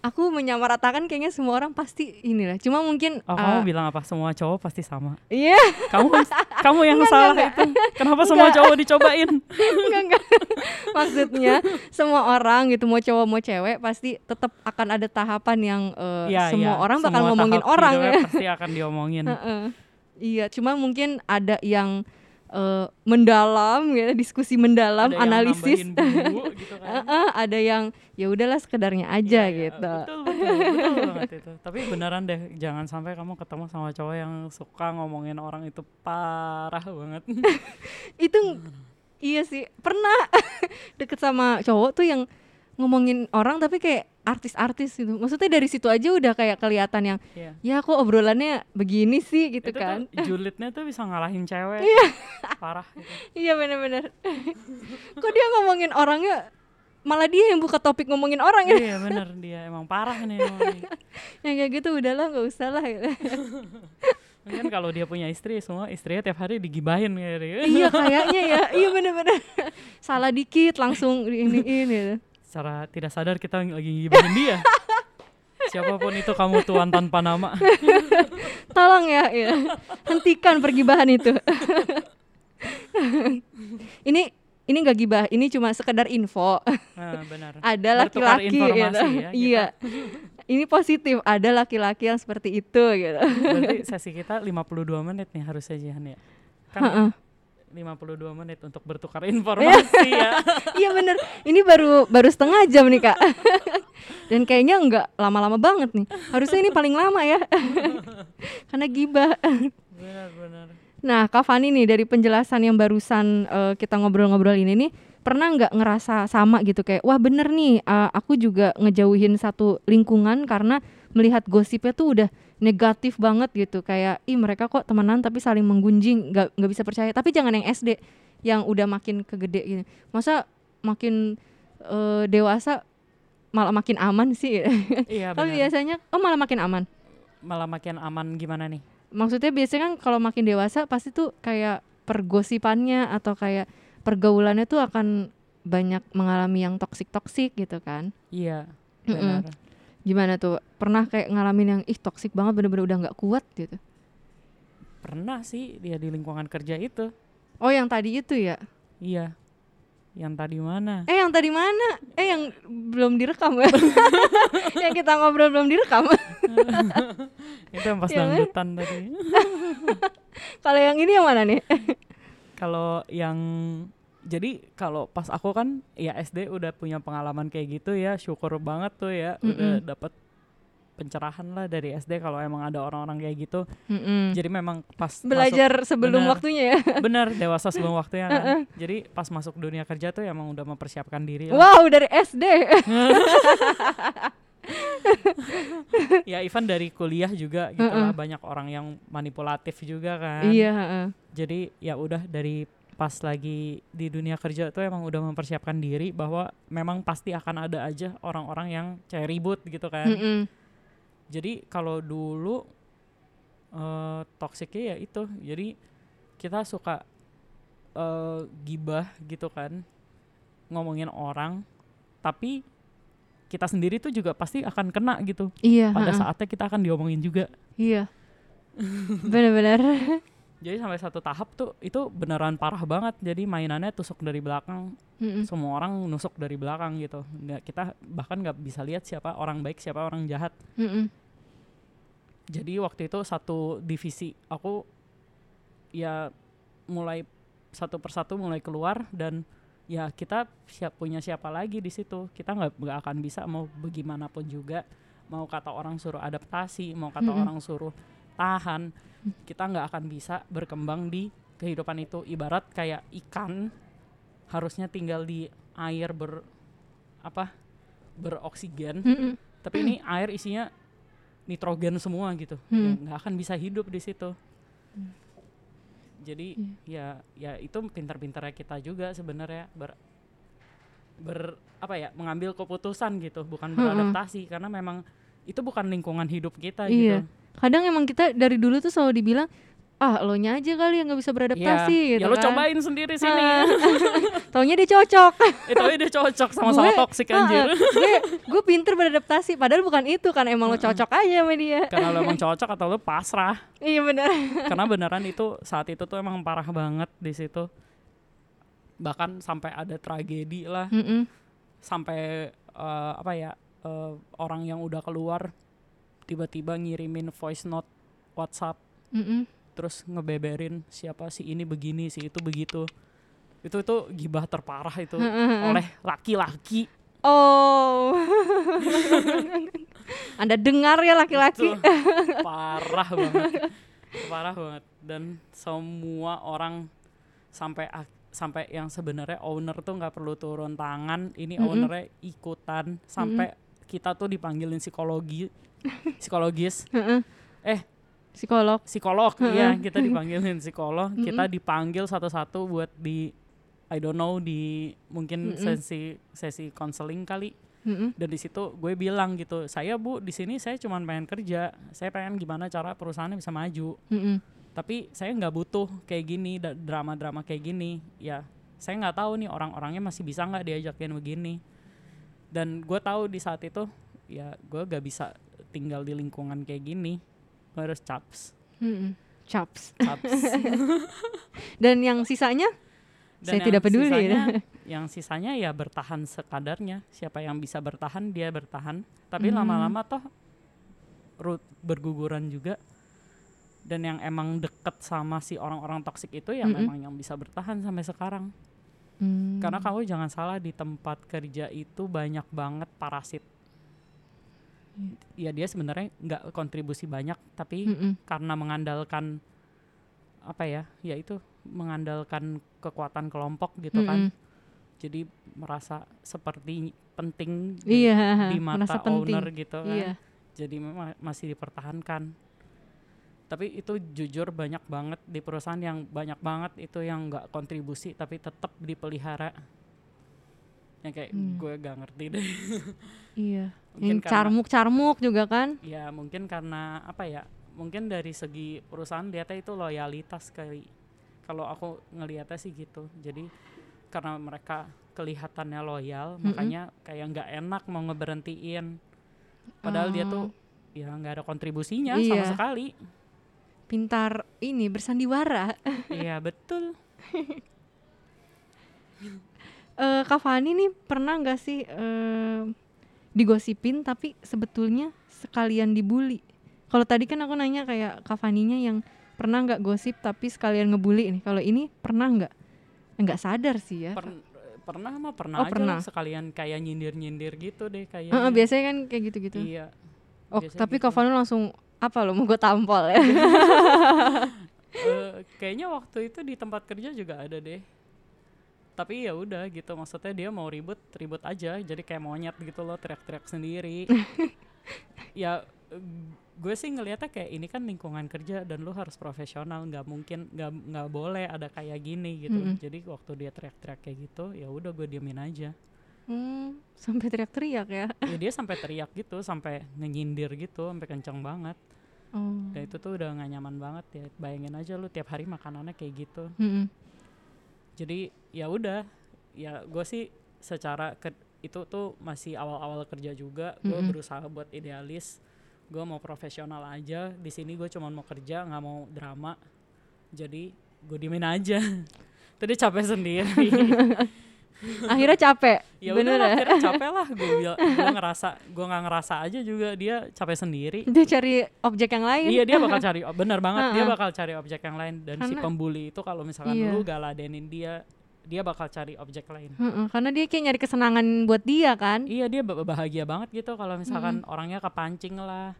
Aku menyamaratakan kayaknya semua orang pasti inilah. Cuma mungkin oh uh, kamu bilang apa? Semua cowok pasti sama. Iya. Kamu kamu yang Enggak, salah enggak, itu. kenapa semua cowok dicobain? Enggak enggak. Maksudnya semua orang gitu mau cowok mau cewek pasti tetap akan ada tahapan yang eh, Iya, semua iya. orang bakal Semua ngomongin orang ya. pasti akan diomongin. Heeh. iya cuma mungkin ada yang eh, mendalam ya diskusi mendalam Ada yang analisis. nambahin bumbu gitu kan? Heeh, ada yang ya udahlah sekedarnya aja Iya, iya, gitu. betul betul betul banget itu. Tapi beneran deh jangan sampai kamu ketemu sama cowok yang suka ngomongin orang itu parah banget. Itu iya sih pernah deket sama cowok tuh yang ngomongin orang tapi kayak artis-artis gitu. Maksudnya dari situ aja udah kayak kelihatan yang Iya. ya kok obrolannya begini sih? gitu itu kan. tuh julidnya tuh bisa ngalahin cewek. Parah gitu. iya bener-bener. Kok dia ngomongin orangnya malah dia yang buka topik ngomongin orang ya? Iya bener. Dia emang parah nih emang. Yang kayak gitu udahlah nggak usah lah gitu. Mungkin kalau dia punya istri semua istrinya tiap hari digibahin gitu. iya kayaknya ya. Iya bener-bener. Salah dikit langsung diiniin gitu Secara tidak sadar kita lagi gibahin dia. Siapa pun itu kamu tuan tanpa nama. tolong ya, ya. hentikan pergibahan itu ini ini gak gibah ini cuma sekedar info Nah, benar. ada laki-laki gitu ya, kita. iya ini positif ada laki-laki yang seperti itu gitu Berarti sesi kita 52 menit nih harusnya Jihan ya. Kan. 52 menit untuk bertukar informasi ya. iya bener. Ini baru baru setengah jam nih kak. Dan kayaknya nggak lama-lama banget nih. Harusnya ini paling lama ya. Karena gibah. Benar, benar. Nah, Kak Fani nih dari penjelasan yang barusan eh, kita ngobrol-ngobrol ini nih, pernah nggak ngerasa sama gitu? Kayak, wah bener nih, eh, aku juga ngejauhin satu lingkungan karena melihat gosipnya tuh udah negatif banget gitu, kayak, ih mereka kok temenan tapi saling menggunjing, nggak nggak bisa percaya. Tapi jangan yang SD, yang udah makin kegede gitu. Masa makin eh, dewasa malah makin aman sih? Iya Tapi benar. biasanya, oh malah makin aman. Malah makin aman gimana nih? maksudnya biasanya kan kalau makin dewasa pasti tuh kayak pergosipannya atau kayak pergaulannya tuh akan banyak mengalami yang toksik toksik gitu kan Iya. Benar. Gimana tuh pernah kayak ngalamin yang ih toksik banget bener-bener udah nggak kuat gitu Pernah sih dia di lingkungan kerja itu. oh yang tadi itu ya Iya. Yang tadi mana? eh yang tadi mana eh yang belum direkam ya yang kita ngobrol belum direkam itu yang pas Yang mana? dangdutan tadi. kalau yang ini yang mana nih Kalau yang jadi kalau pas aku kan ya SD udah punya pengalaman kayak gitu ya, syukur banget tuh ya udah dapat pencerahan lah dari SD kalau emang ada orang-orang kayak gitu. Mm-mm. Jadi memang pas belajar sebelum benar. waktunya ya masuk, bener dewasa sebelum waktunya kan. Jadi pas masuk dunia kerja tuh emang udah mempersiapkan diri lah. wow dari SD Ya even dari kuliah juga gitu lah banyak orang yang manipulatif juga kan. iya heeh. Jadi ya udah dari pas lagi di dunia kerja tuh emang udah mempersiapkan diri bahwa memang pasti akan ada aja orang-orang yang kayak ribut gitu kan. Mm-mm. Jadi kalau dulu eh toksiknya ya itu. Jadi kita suka eh gibah gitu kan. Ngomongin orang tapi kita sendiri tuh juga pasti akan kena gitu. iya Pada heeh. saatnya kita akan diomongin juga. Iya. Bener-bener. jadi sampai satu tahap tuh itu beneran parah banget jadi mainannya tusuk dari belakang Mm-mm. semua orang nusuk dari belakang gitu nggak kita bahkan nggak bisa lihat siapa orang baik siapa orang jahat Mm-mm. jadi waktu itu satu divisi aku ya mulai satu persatu mulai keluar dan ya kita siap punya siapa lagi di situ kita nggak nggak akan bisa mau bagaimanapun juga mau kata orang suruh adaptasi mau kata Mm-mm. orang suruh tahan kita nggak akan bisa berkembang di kehidupan itu. Ibarat kayak ikan harusnya tinggal di air ber apa beroksigen. Mm-mm. tapi ini air isinya nitrogen semua gitu. Hmm. Ya, nggak akan bisa hidup di situ. Jadi ya ya itu pintar-pintarnya kita juga sebenarnya ber ber apa ya mengambil keputusan gitu. Bukan beradaptasi karena memang itu bukan lingkungan hidup kita Iya. gitu Kadang emang kita dari dulu tuh selalu dibilang, ah lo nya aja kali yang nggak bisa beradaptasi ya, gitu ya lo kan. cobain sendiri sini Ah. Taunya dia cocok. itu aja dia cocok sama-sama toksik anjir Ah, gue gue pinter beradaptasi padahal bukan itu kan emang lo cocok aja sama dia. karena lo emang cocok atau lo pasrah iya benar. karena beneran itu saat itu tuh emang parah banget di situ bahkan sampai ada tragedi lah Mm-mm. sampai eh, apa ya eh, orang yang udah keluar tiba-tiba ngirimin voice note WhatsApp. Mm-mm. terus ngebeberin siapa sih ini begini sih itu begitu. Itu itu gibah terparah itu oleh laki-laki. Oh. Anda dengar ya laki-laki. Parah banget. Parah banget. Dan semua orang sampai sampai yang sebenarnya owner tuh nggak perlu turun tangan. Ini Mm-mm. ownernya ikutan. Sampai kita tuh dipanggilin psikologi psikologis. Eh Psikolog. psikolog iya kita dipanggilin psikolog. Kita dipanggil satu-satu buat di I don't know di mungkin sesi sesi konseling kali. Dan di situ gue bilang gitu saya bu di sini saya cuma pengen kerja. Saya pengen gimana cara perusahaannya bisa maju. Tapi saya nggak butuh kayak gini drama-drama kayak gini. Ya saya nggak tahu nih orang-orangnya masih bisa nggak diajakin begini. Dan gue tahu di saat itu ya gue gak bisa tinggal di lingkungan kayak gini gue harus caps Mm-mm. Chaps. caps Dan yang sisanya Dan Saya yang tidak peduli. sisanya, yang sisanya ya bertahan sekadarnya siapa yang bisa bertahan dia bertahan tapi Hmm. lama-lama toh root berguguran juga dan yang emang deket sama si orang-orang toksik itu ya Mm-mm. memang yang bisa bertahan sampai sekarang Hmm. karena kamu jangan salah di tempat kerja itu banyak banget parasit ya dia sebenarnya nggak kontribusi banyak tapi Mm-mm. karena mengandalkan apa ya ya itu mengandalkan kekuatan kelompok gitu kan Mm-mm. jadi merasa seperti penting di, Iya, di mata penting. owner gitu kan Iya. jadi memang masih dipertahankan tapi itu jujur banyak banget di perusahaan yang banyak banget itu yang nggak kontribusi tapi tetap dipelihara yang kayak Hmm. gue gak ngerti deh Iya. Mungkin Yang karena- carmuk-carmuk juga kan? ya mungkin karena apa ya mungkin dari segi perusahaan lihatnya itu loyalitas kali kalau aku ngelihatnya sih gitu jadi karena mereka kelihatannya loyal Mm-mm. makanya kayak nggak enak mau ngeberhentiin padahal dia tuh Oh. ya nggak ada kontribusinya sama Iya. sekali pintar ini bersandiwara. iya betul Eh Kak Fani nih pernah nggak sih eh, digosipin tapi sebetulnya sekalian dibully? Kalau tadi kan aku nanya kayak Kak Faninya yang pernah nggak gosip tapi sekalian ngebully nih. Kalau ini pernah nggak? Nggak sadar sih ya. Per- pernah mah pernah Oh, aja pernah. sekalian kayak nyindir-nyindir gitu deh kayak Heeh, biasanya kan kayak gitu-gitu. iya oh, tapi gitu. Kak Fani langsung apa lo mau gue tampol ya? Eh, kayaknya waktu itu di tempat kerja juga ada deh tapi ya udah gitu maksudnya dia mau ribut ribut aja jadi kayak monyet gitu loh teriak-teriak sendiri ya gue sih ngelihatnya kayak ini kan lingkungan kerja dan lu harus profesional nggak mungkin nggak nggak boleh ada kayak gini gitu Mm-mm. jadi waktu dia teriak-teriak kayak gitu ya udah gue diemin aja Hmm, sampai teriak-teriak ya. ya dia sampai teriak gitu sampai nyindir gitu sampai kenceng banget Oh. dan itu tuh udah gak nyaman banget ya bayangin aja lu tiap hari makanannya kayak gitu Mm-mm. jadi ya udah. Ya gue sih secara ke, itu tuh masih awal-awal kerja juga. Gue Mm-mm. berusaha buat idealis. Gue mau profesional aja. Di sini gue cuma mau kerja nggak mau drama. Jadi gue diemin aja. Tadi capek sendiri. Akhirnya capek ya bener udah ya? akhirnya capek lah. Gue gue ngerasa gue nggak ngerasa aja juga dia capek sendiri. Dia cari objek yang lain. Iya dia bakal cari bener banget. Dia bakal cari objek yang lain. Dan si Karena- pembuli itu kalau misalkan Iya. lu gak ladenin dia dia bakal cari objek lain. Heeh, karena dia kayak nyari kesenangan buat dia kan? Iya dia ba- bahagia banget gitu kalau misalkan orangnya kepancing lah.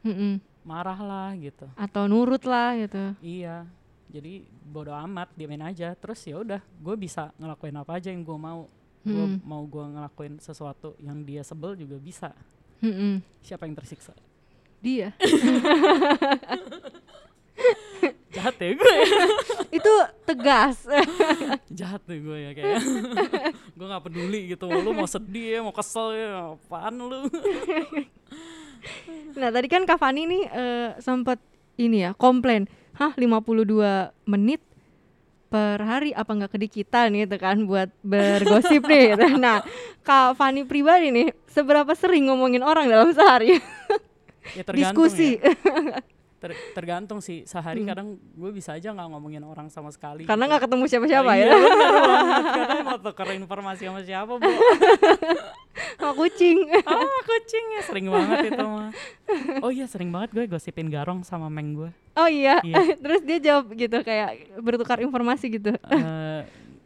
Heeh. marah lah gitu. Atau nurut lah gitu. Iya jadi bodo amat diamin aja. Terus ya udah gue bisa ngelakuin apa aja yang gue mau. Gue Mm. mau gue ngelakuin sesuatu yang dia sebel juga bisa. Heeh. siapa yang tersiksa? Dia jahat ya gue. Itu tegas. Jahat tuh gue ya kayak. Gue nggak peduli gitu lu mau sedih ya mau kesel ya apaan lu? Nah tadi kan Kak Fani nih eh, sempat ini ya komplain. Hah 52 menit per hari apa nggak kedikitan gitu kan buat bergosip nih gitu. nah Kak Fani pribadi nih seberapa sering ngomongin orang dalam sehari? Ya diskusi. ya. Ter- tergantung sih. Sehari kadang gue bisa aja nggak ngomongin orang sama sekali. Karena gitu. nggak ketemu siapa-siapa iya, ya banget. Kadang mau tuker informasi sama siapa bu? Sama kucing. Ah kucing ya sering banget itu mah. Oh iya sering banget gue gosipin garong sama meng gue. Oh iya Iya. terus dia jawab gitu kayak bertukar informasi gitu. Eh,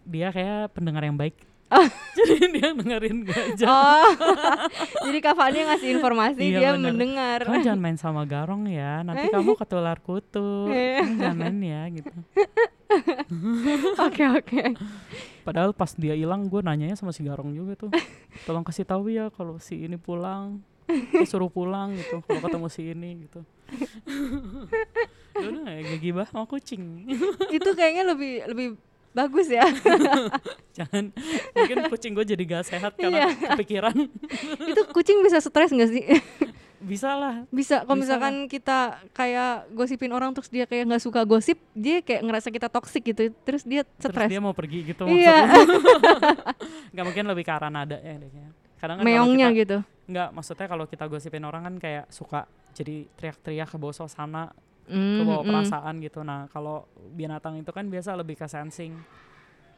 dia kayak pendengar yang baik Oh. jadi dia dengerin gue aja. Oh. Jadi Kak Fani ngasih informasi Iya, dia bener. mendengar. Kamu jangan main sama garong ya nanti kamu ketular kutu. Kamu jangan main ya gitu. Oke oke. Padahal pas dia hilang gue nanyanya sama si garong juga tuh. Tolong kasih tahu ya kalau si ini pulang. Eh, suruh pulang gitu kalau ketemu si ini gitu. Ya udah ya gak gibah sama kucing. Itu kayaknya lebih lebih bagus ya. Jangan. Mungkin kucing gue jadi gak sehat karena Iya. kepikiran. Itu kucing bisa stres nggak sih? Bisa lah. Bisa. Kalau misalkan kita kayak gosipin orang terus dia kayak nggak suka gosip dia kayak ngerasa kita toksik gitu. Terus dia terus stres. dia mau pergi gitu iya. nggak mungkin lebih ke arah nada ya kadang kan kalau meongnya kita- gitu. Nggak maksudnya kalau kita gosipin orang kan kayak suka jadi teriak-teriak ke bawah suasana ke Mm, bawah mm, perasaan gitu. Nah kalau binatang itu kan biasa lebih ke sensing.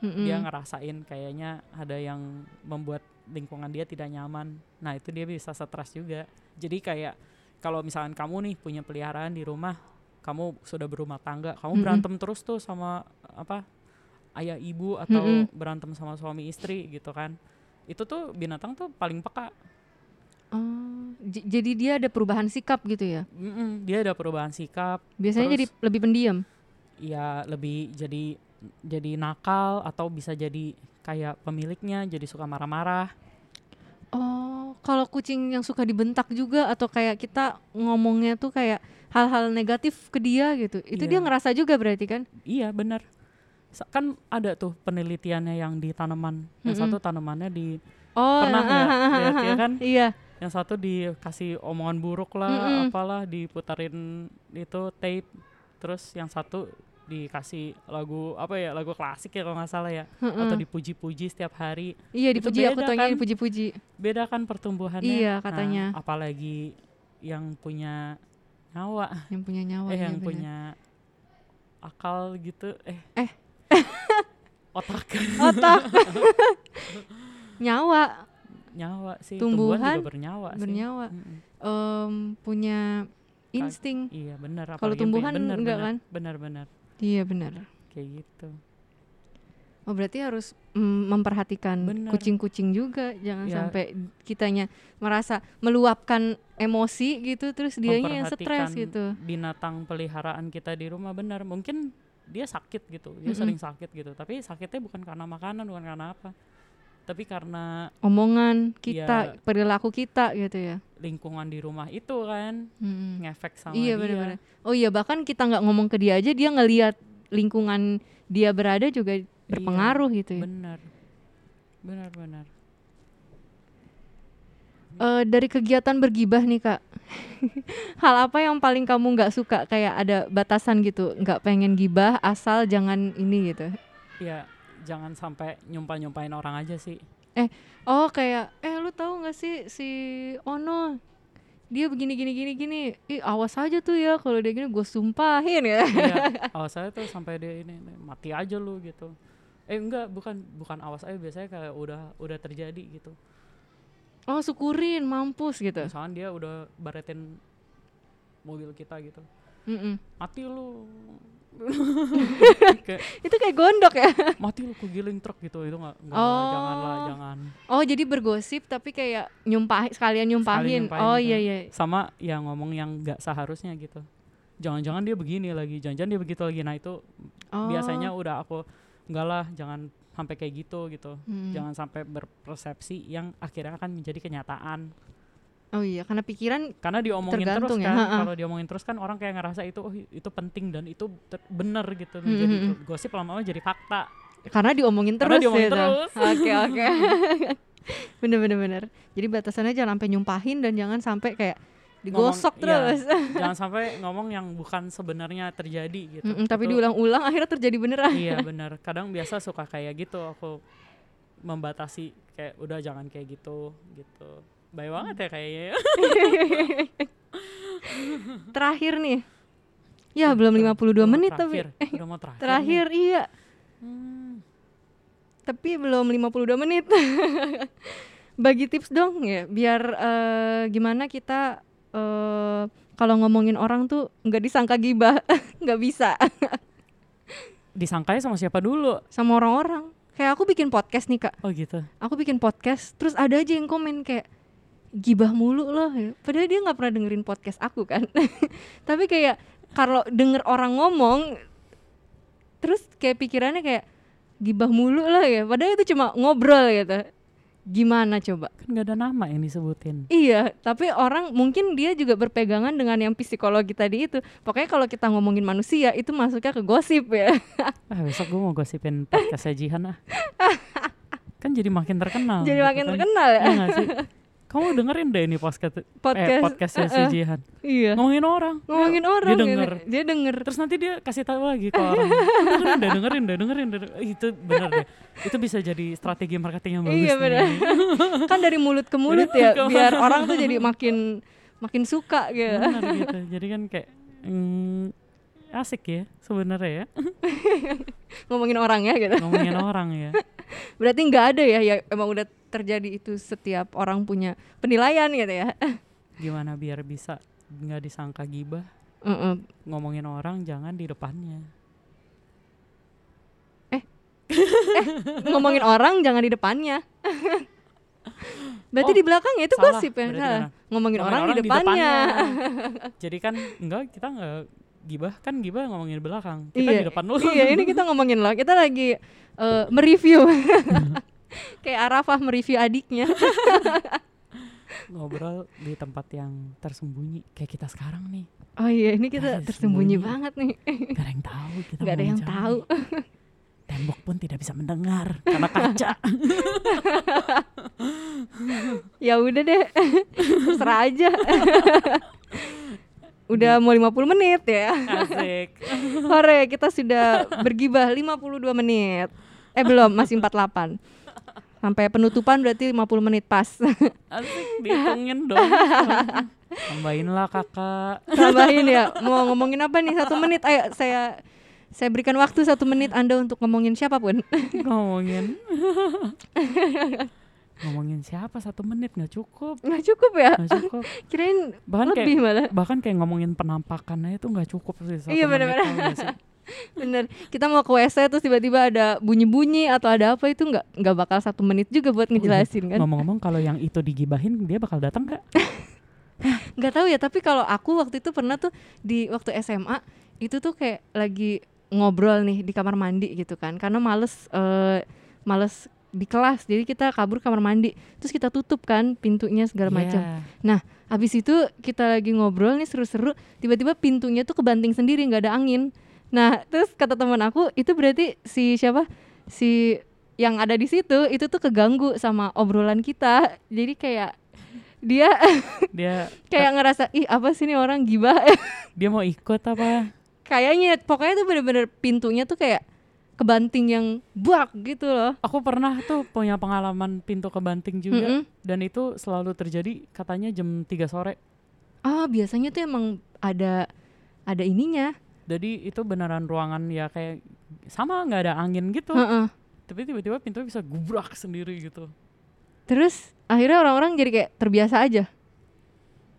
Mm, dia ngerasain kayaknya ada yang membuat lingkungan dia tidak nyaman. Nah itu dia bisa stres juga. Jadi kayak kalau misalkan kamu nih punya peliharaan di rumah kamu sudah berumah tangga kamu Mm-mm. berantem terus tuh sama apa ayah ibu atau Mm-mm. berantem sama suami istri gitu kan. Itu tuh binatang tuh paling peka Oh, j- jadi dia ada perubahan sikap gitu ya Mm-mm, dia ada perubahan sikap biasanya Terus- jadi lebih pendiam ya lebih jadi jadi nakal atau bisa jadi kayak pemiliknya jadi suka marah-marah Oh, kalau kucing yang suka dibentak juga atau kayak kita ngomongnya tuh kayak hal-hal negatif ke dia gitu. Itu dia Iya. ngerasa juga berarti kan? Iya benar. Kan ada tuh penelitiannya yang di tanaman. Yang Mm-mm. satu tanamannya di Oh, Pernah ah, ah, ah, lihat ya ah. kan? Iya. Yang satu dikasih omongan buruk lah, Mm-mm. apalah diputarin itu tape. Terus yang satu dikasih lagu apa ya lagu klasik ya kalau nggak salah ya atau Heeh. dipuji-puji setiap hari Iya itu dipuji aku beda taunya kan? dipuji-puji. beda kan pertumbuhannya Iya, Nah, katanya. apalagi yang punya nyawa Yang punya nyawa. eh iya yang benar. punya akal gitu eh Eh. otak otak. nyawa, nyawa sih Tumbuhan tumbuhan juga bernyawa sih bernyawa. Mm-mm. Em, punya insting. iya benar Kalau tumbuhan benar, enggak benar, kan? benar benar Iya benar. kayak gitu Oh berarti harus mm, memperhatikan Bener. kucing-kucing juga, jangan Ya. sampai kitanya merasa meluapkan emosi gitu, terus dianya yang stres gitu. binatang peliharaan kita di rumah benar mungkin dia sakit gitu dia Mm-mm. sering sakit gitu tapi sakitnya bukan karena makanan bukan karena apa tapi karena Omongan kita, Iya. perilaku kita gitu ya. lingkungan di rumah itu kan Mm. ngefek sama Iya dia benar-benar. Oh iya bahkan kita nggak ngomong ke dia aja, dia ngelihat lingkungan dia berada juga berpengaruh gitu ya. benar benar benar Eh, dari kegiatan bergibah nih kak, hal apa yang paling kamu nggak suka? Kayak ada batasan gitu, nggak pengen gibah asal jangan ini gitu. ya jangan sampai nyumpah nyumpahin orang aja sih. Oh kayak, eh lu tahu nggak sih si Ono? Dia begini gini gini gini. Ih awas aja tuh ya kalau dia gini gue sumpahin ya. Iya, awas aja tuh sampai dia ini, ini mati aja lu gitu. Eh enggak bukan bukan awas aja biasanya kayak udah udah terjadi gitu. Oh syukurin mampus gitu. Misalkan dia udah baretin mobil kita gitu. Mm -mm. mati lu kayak, itu kayak gondok ya? Mati lu kegiling truk gitu. Itu nggak oh. jangan lah jangan. Oh jadi bergosip tapi kayak nyumpah sekalian nyumpahin, sekalian nyumpahin. oh iya iya. Sama yang ngomong yang nggak seharusnya gitu. Jangan-jangan dia begini lagi. Jangan-jangan dia begitu lagi. Nah itu oh. biasanya udah aku enggak lah jangan sampai kayak gitu gitu. Hmm. jangan sampai berpersepsi yang akhirnya akan menjadi kenyataan Oh iya, karena pikiran karena diomongin terus ya, kan. Kalau diomongin terus kan orang kayak ngerasa itu oh itu penting dan itu benar gitu. Hmm. Jadi hmm, hmm. gosip lama-lama jadi fakta. Karena diomongin terus. Karena diomongin gitu. terus. Oke oke. bener bener bener. Jadi batasannya jangan sampai nyumpahin dan jangan sampai kayak digosok ngomong, iya, terus. Iya, jangan sampai ngomong yang bukan sebenarnya terjadi gitu. Mm -mm, tapi diulang-ulang akhirnya terjadi beneran. Iya bener. Kadang biasa suka kayak gitu aku membatasi kayak udah jangan kayak gitu gitu Baik banget ya kayaknya ya. terakhir nih. Ya, belum 52 menit terakhir. tapi. Eh, Udah mau terakhir. Terakhir nih. iya. Hmm. Tapi belum 52 menit. Bagi tips dong ya, biar uh, gimana kita uh, kalau ngomongin orang tuh nggak disangka gibah, nggak bisa. Disangkanya sama siapa dulu? Sama orang-orang. Kayak aku bikin podcast nih kak. Oh gitu. Aku bikin podcast, terus ada aja yang komen kayak gibah mulu loh. Padahal dia nggak pernah dengerin podcast aku kan. Tapi kayak kalau denger orang ngomong terus kayak pikirannya kayak gibah mulu lah ya. Padahal itu cuma ngobrol gitu. Gimana coba? Kan gak ada nama yang disebutin. Iya tapi orang mungkin dia juga berpegangan dengan yang psikologi tadi itu. Pokoknya kalau kita ngomongin manusia itu masuknya ke gosip ya. Ah besok gue mau gosipin podcast Jihan ah. Kan jadi makin terkenal jadi makin kan. terkenal ya, ya sih kamu dengerin deh ini podcast podcast eh, podcastnya uh, uh, si Jihan iya. Ngomongin orang. Ngomongin orang dia denger. dia denger. Terus nanti dia kasih tahu lagi ke orang. Dengerin deh dengerin deh dengerin deh. Itu benar deh. Itu bisa jadi strategi marketing yang bagus iya benar kan dari mulut ke mulut ya biar orang tuh jadi makin makin suka gitu. Benar gitu. Jadi kan kayak mm, asik ya sebenarnya ya. Ngomongin orang ya gitu. Ngomongin orang ya. Berarti nggak ada ya ya emang udah terjadi itu setiap orang punya penilaian gitu ya gimana biar bisa nggak disangka gibah uh -uh. ngomongin orang jangan di depannya eh eh ngomongin orang jangan di depannya Berarti oh, di belakangnya itu salah, gosip ya? Salah. Ngomongin, ngomongin orang, orang di depannya. Di depannya. Jadi kan enggak kita enggak gibah kan gibah ngomongin di belakang. Kita iya, di depan lu. Iya, ini kita ngomongin loh. Kita lagi uh, mereview. kayak Arafah mereview adiknya. Ngobrol di tempat yang tersembunyi kayak kita sekarang nih. Oh iya ini kita tersembunyi banget nih. Gak ada yang tahu kita gak ada yang tahu. Tembok pun tidak bisa mendengar karena kaca. Ya udah deh terserah aja. Udah mau 50 menit ya. Asik. Hore kita sudah bergibah 52 menit. Eh belum masih 48 Sampai penutupan berarti 50 menit pas. Asik, dihitungin dong. Tambahin lah kakak. Tambahin ya. Mau ngomongin apa nih? Satu menit. Ayo saya saya berikan waktu satu menit Anda untuk ngomongin siapa pun. ngomongin. ngomongin siapa satu menit nggak cukup nggak cukup ya nggak cukup kirain bahkan lebih kayak, malah bahkan kayak ngomongin penampakannya itu nggak cukup sih satu iya benar-benar Bener, kita mau ke WC terus tiba-tiba ada bunyi-bunyi atau ada apa itu nggak nggak bakal satu menit juga buat ngejelasin kan? Ngomong-ngomong kalau yang itu digibahin dia bakal datang nggak? nggak tahu ya, tapi kalau aku waktu itu pernah tuh di waktu SMA itu tuh kayak lagi ngobrol nih di kamar mandi gitu kan, karena males uh, males di kelas jadi kita kabur kamar mandi terus kita tutup kan pintunya segala yeah. macam nah habis itu kita lagi ngobrol nih seru-seru tiba-tiba pintunya tuh kebanting sendiri nggak ada angin Nah, terus kata teman aku itu berarti si siapa? Si yang ada di situ itu tuh keganggu sama obrolan kita. Jadi kayak dia dia kayak ngerasa ih apa sih ini orang gibah dia mau ikut apa kayaknya pokoknya tuh bener-bener pintunya tuh kayak kebanting yang buak gitu loh aku pernah tuh punya pengalaman pintu kebanting juga mm -hmm. dan itu selalu terjadi katanya jam 3 sore Ah, biasanya tuh emang ada ada ininya. Jadi itu beneran ruangan ya kayak sama nggak ada angin gitu. Heeh. Tapi tiba-tiba pintu bisa gubrak sendiri gitu. Terus akhirnya orang-orang jadi kayak terbiasa aja.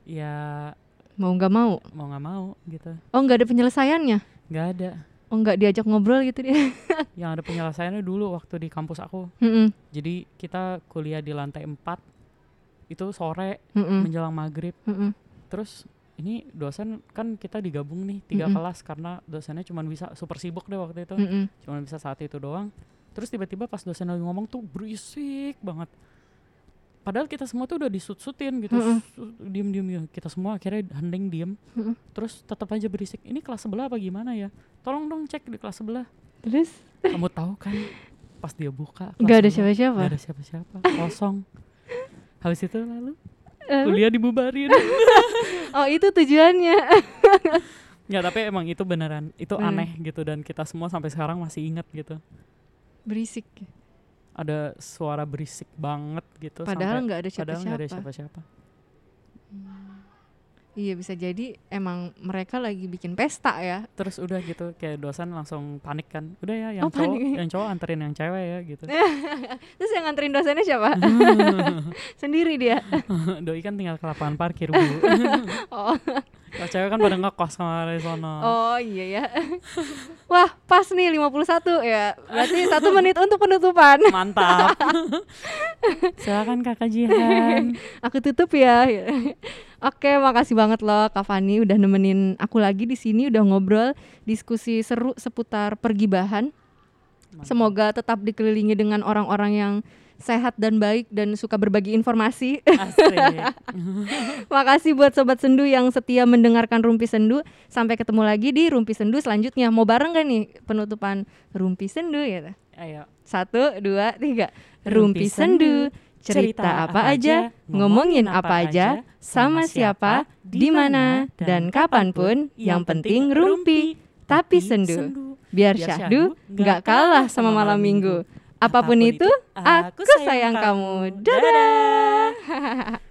Ya Mau nggak mau. mau nggak mau gitu. Oh, nggak ada penyelesaiannya. Nggak ada. Oh, nggak diajak ngobrol gitu dia. Yang ada penyelesaiannya dulu waktu di kampus aku. Heeh. Jadi kita kuliah di lantai 4 itu sore Heeh. menjelang maghrib. Heeh. Terus ini dosen kan kita digabung nih tiga Mm-mm. kelas karena dosennya cuma bisa super sibuk deh waktu itu. Heeh. Cuma bisa saat itu doang. Terus tiba-tiba pas dosen lagi ngomong tuh berisik banget. Padahal kita semua tuh udah disut-sutin gitu, Mm-mm. Su- diem-diem ya. Kita semua akhirnya hening diem. Mm-mm. Terus tetap aja berisik. Ini kelas sebelah apa gimana ya? Tolong dong cek di kelas sebelah. Terus Kamu tahu kan pas dia buka nggak ada siapa-siapa. nggak ada siapa-siapa, kosong. Habis itu lalu kuliah dibubarin. Oh, itu tujuannya. Ya tapi emang itu beneran itu Hmm. aneh gitu dan kita semua sampai sekarang masih ingat gitu. Berisik. Ada suara berisik banget gitu. Padahal nggak ada padahal nggak ada siapa-siapa. siapa-siapa. Iya bisa jadi emang mereka lagi bikin pesta ya. Terus udah gitu kayak dosen langsung panik kan. Udah ya yang Oh, cowok panik. yang cowok anterin yang cewek ya gitu. Terus yang nganterin dosennya siapa? Sendiri dia. Doi kan tinggal ke lapangan parkir bu. Oh, Kalau cewek kan pada ngekos sama dari sono. oh iya ya. Wah, pas nih 51 ya. Berarti satu menit untuk penutupan. Mantap. Silakan kakak Jihan. Aku tutup ya. Oke, makasih banget loh Kak Fani udah nemenin aku lagi di sini udah ngobrol diskusi seru seputar pergibahan. Semoga tetap dikelilingi dengan orang-orang yang sehat dan baik dan suka berbagi informasi. Makasih buat sobat sendu yang setia mendengarkan Rumpi Sendu. Sampai ketemu lagi di Rumpi Sendu selanjutnya. Mau bareng gak nih penutupan Rumpi Sendu ya? Ayo. Satu, dua, tiga. Rumpi Rumpi Sendu, Cerita cerita apa apa aja, ngomongin apa aja, sama siapa, di mana, dan kapan pun. Yang penting rumpi, tapi sendu. Biar syahdu nggak kalah sama malam minggu. Apa pun, Apa pun itu, itu aku sayang, sayang kamu. kamu. Dadah. Dadah.